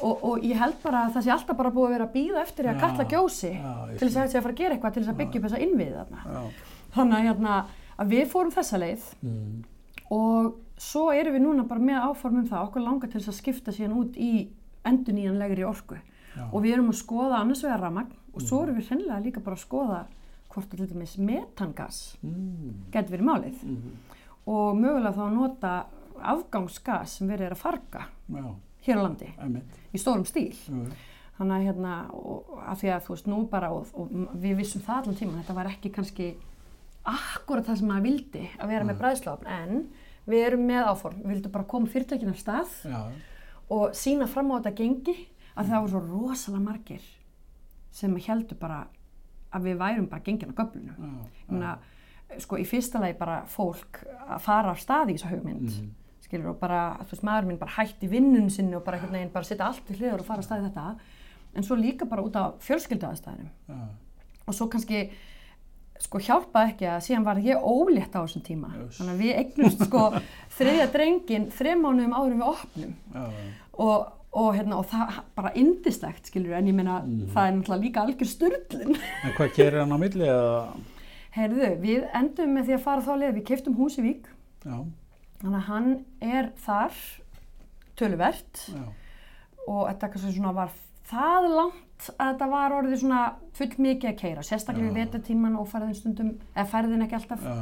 Speaker 2: og, og ég held bara að það sé alltaf bara búið að vera að býða eftir því að kalla gjósi
Speaker 1: já,
Speaker 2: til þess að þetta sé að fara að gera eitthvað til þess að byggja upp þessa innviði þarna.
Speaker 1: Já,
Speaker 2: þannig að, hérna, að við fórum þessa leið
Speaker 1: mm,
Speaker 2: og svo erum við núna bara með áform um það okkur langar til þess að skipta síðan út í enduníjanlegri orku.
Speaker 1: Já,
Speaker 2: og við erum að skoða annars vegar rafmagn og svo erum við hreinlega líka bara að skoða hvort að til dæmis metangas
Speaker 1: mm,
Speaker 2: getur verið málið.
Speaker 1: Mm,
Speaker 2: og mögulega þá að nota afgangsgas sem verið er að farga
Speaker 1: já,
Speaker 2: hér á landi
Speaker 1: emitt.
Speaker 2: í stórum stíl.
Speaker 1: Já,
Speaker 2: þannig að hérna og, að því að þú veist nú bara og, og við vissum það allan tíma þetta var ekki kannski akkurat það sem maður vildi að vera með bræðslafn en við erum með áform. Við vildum bara koma fyrirtækinu af stað
Speaker 1: já,
Speaker 2: og sína fram á þetta gengi að það voru svo rosalega margir sem heldur bara að við værum bara gengin á
Speaker 1: já,
Speaker 2: ég meina, sko í fyrsta lagi bara fólk að fara af stað í þessa hugmynd
Speaker 1: Mhm.
Speaker 2: skilur og bara, þú veist, maður minn bara hætti vinnun sinni og bara einhvern veginn bara setja allt í hliður og fara af stað í þetta. En svo líka bara út af fjölskyldaðastæðinum og svo kannski sko hjálpaði ekki að síðan var ég ólétt á þessum tíma.
Speaker 1: Uss.
Speaker 2: þannig að við eignumst sko þriðja drengin þreim mánuðum en við opnum.
Speaker 1: Já,
Speaker 2: og, og, hérna, og það bara indislegt skilur en ég meina
Speaker 1: Mhm.
Speaker 2: það er náttúrulega líka algjör styrlun
Speaker 1: En hvað gerir hann á milli eða?
Speaker 2: Heyrðu, við endum með því að fara þá leið, við keftum hús í Vík.
Speaker 1: Já,
Speaker 2: Þannig að hann er þar töluvert.
Speaker 1: Já,
Speaker 2: og þetta var það langt að þetta var orðið svona full mikið að keira, sérstaklega við
Speaker 1: Já.
Speaker 2: vetatíman og færðin stundum, eða færðin ekki alltaf
Speaker 1: já,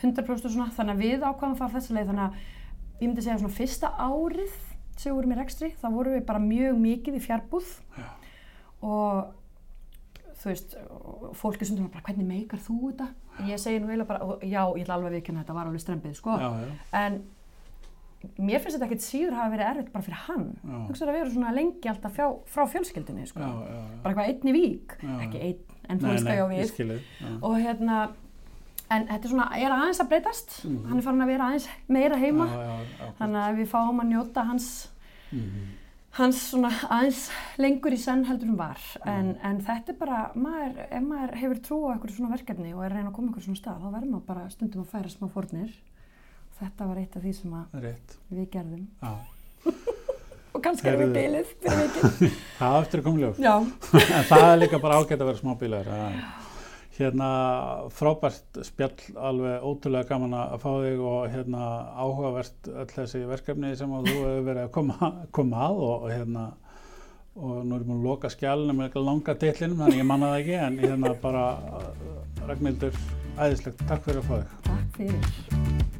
Speaker 2: 100% og svona, þannig að við ákvaðum að fara þessa leið, þannig að ég myndi segja svona fyrsta árið sem við vorum í rekstri, þá vorum við bara mjög mikið í fjárbúð
Speaker 1: Já.
Speaker 2: og þú veist, fólki stundum bara hvernig meikar þú þetta? Ég segi nú eiginlega bara, já, ég ætla alveg að viðkynna þetta var alveg strempið, sko,
Speaker 1: já, já,
Speaker 2: en mér finnst þetta ekkert síður hafa verið erfitt bara fyrir hann.
Speaker 1: Já.
Speaker 2: Hugsaðu að vera svona lengi alltaf fjá, frá fjölskyldinni, sko.
Speaker 1: já, já, já.
Speaker 2: Bara eitthvað einn í vík,
Speaker 1: Já,
Speaker 2: ekki
Speaker 1: já.
Speaker 2: einn, en þú veist
Speaker 1: nei,
Speaker 2: hvað ég á
Speaker 1: ég
Speaker 2: við.
Speaker 1: já.
Speaker 2: Og hérna, en þetta er svona, er aðeins að breytast,
Speaker 1: Mhm.
Speaker 2: hann er farin að vera aðeins meira heima,
Speaker 1: Já, já, já,
Speaker 2: þannig að við fáum að njóta hans,
Speaker 1: Mhm.
Speaker 2: hans svona aðeins lengur í senn heldur en var. En, en þetta er bara, maður, ef maður hefur trú á eitthvað svona verkefni og er að reyna að koma eitthvað svona stað, þá verður maður bara stundum að færa smá fórnir. Þetta var eitt af því sem að við gerðum. Og kannski erum við vikið.
Speaker 1: Það eftir að ljós.
Speaker 2: Já,
Speaker 1: en það er líka bara ágætt að vera smábílar. Já. Hérna frábært spjall, alveg ótrúlega gaman að fá þig og hérna áhugavert öll þessi verkefni sem að þú hefur verið að koma, koma að og, og hérna og nú erum við að loka skjálinu með langa titlinum þannig ég manna það ekki en hérna bara Ragnhildur, æðislegt, takk fyrir að fá þig.
Speaker 2: takk fyrir.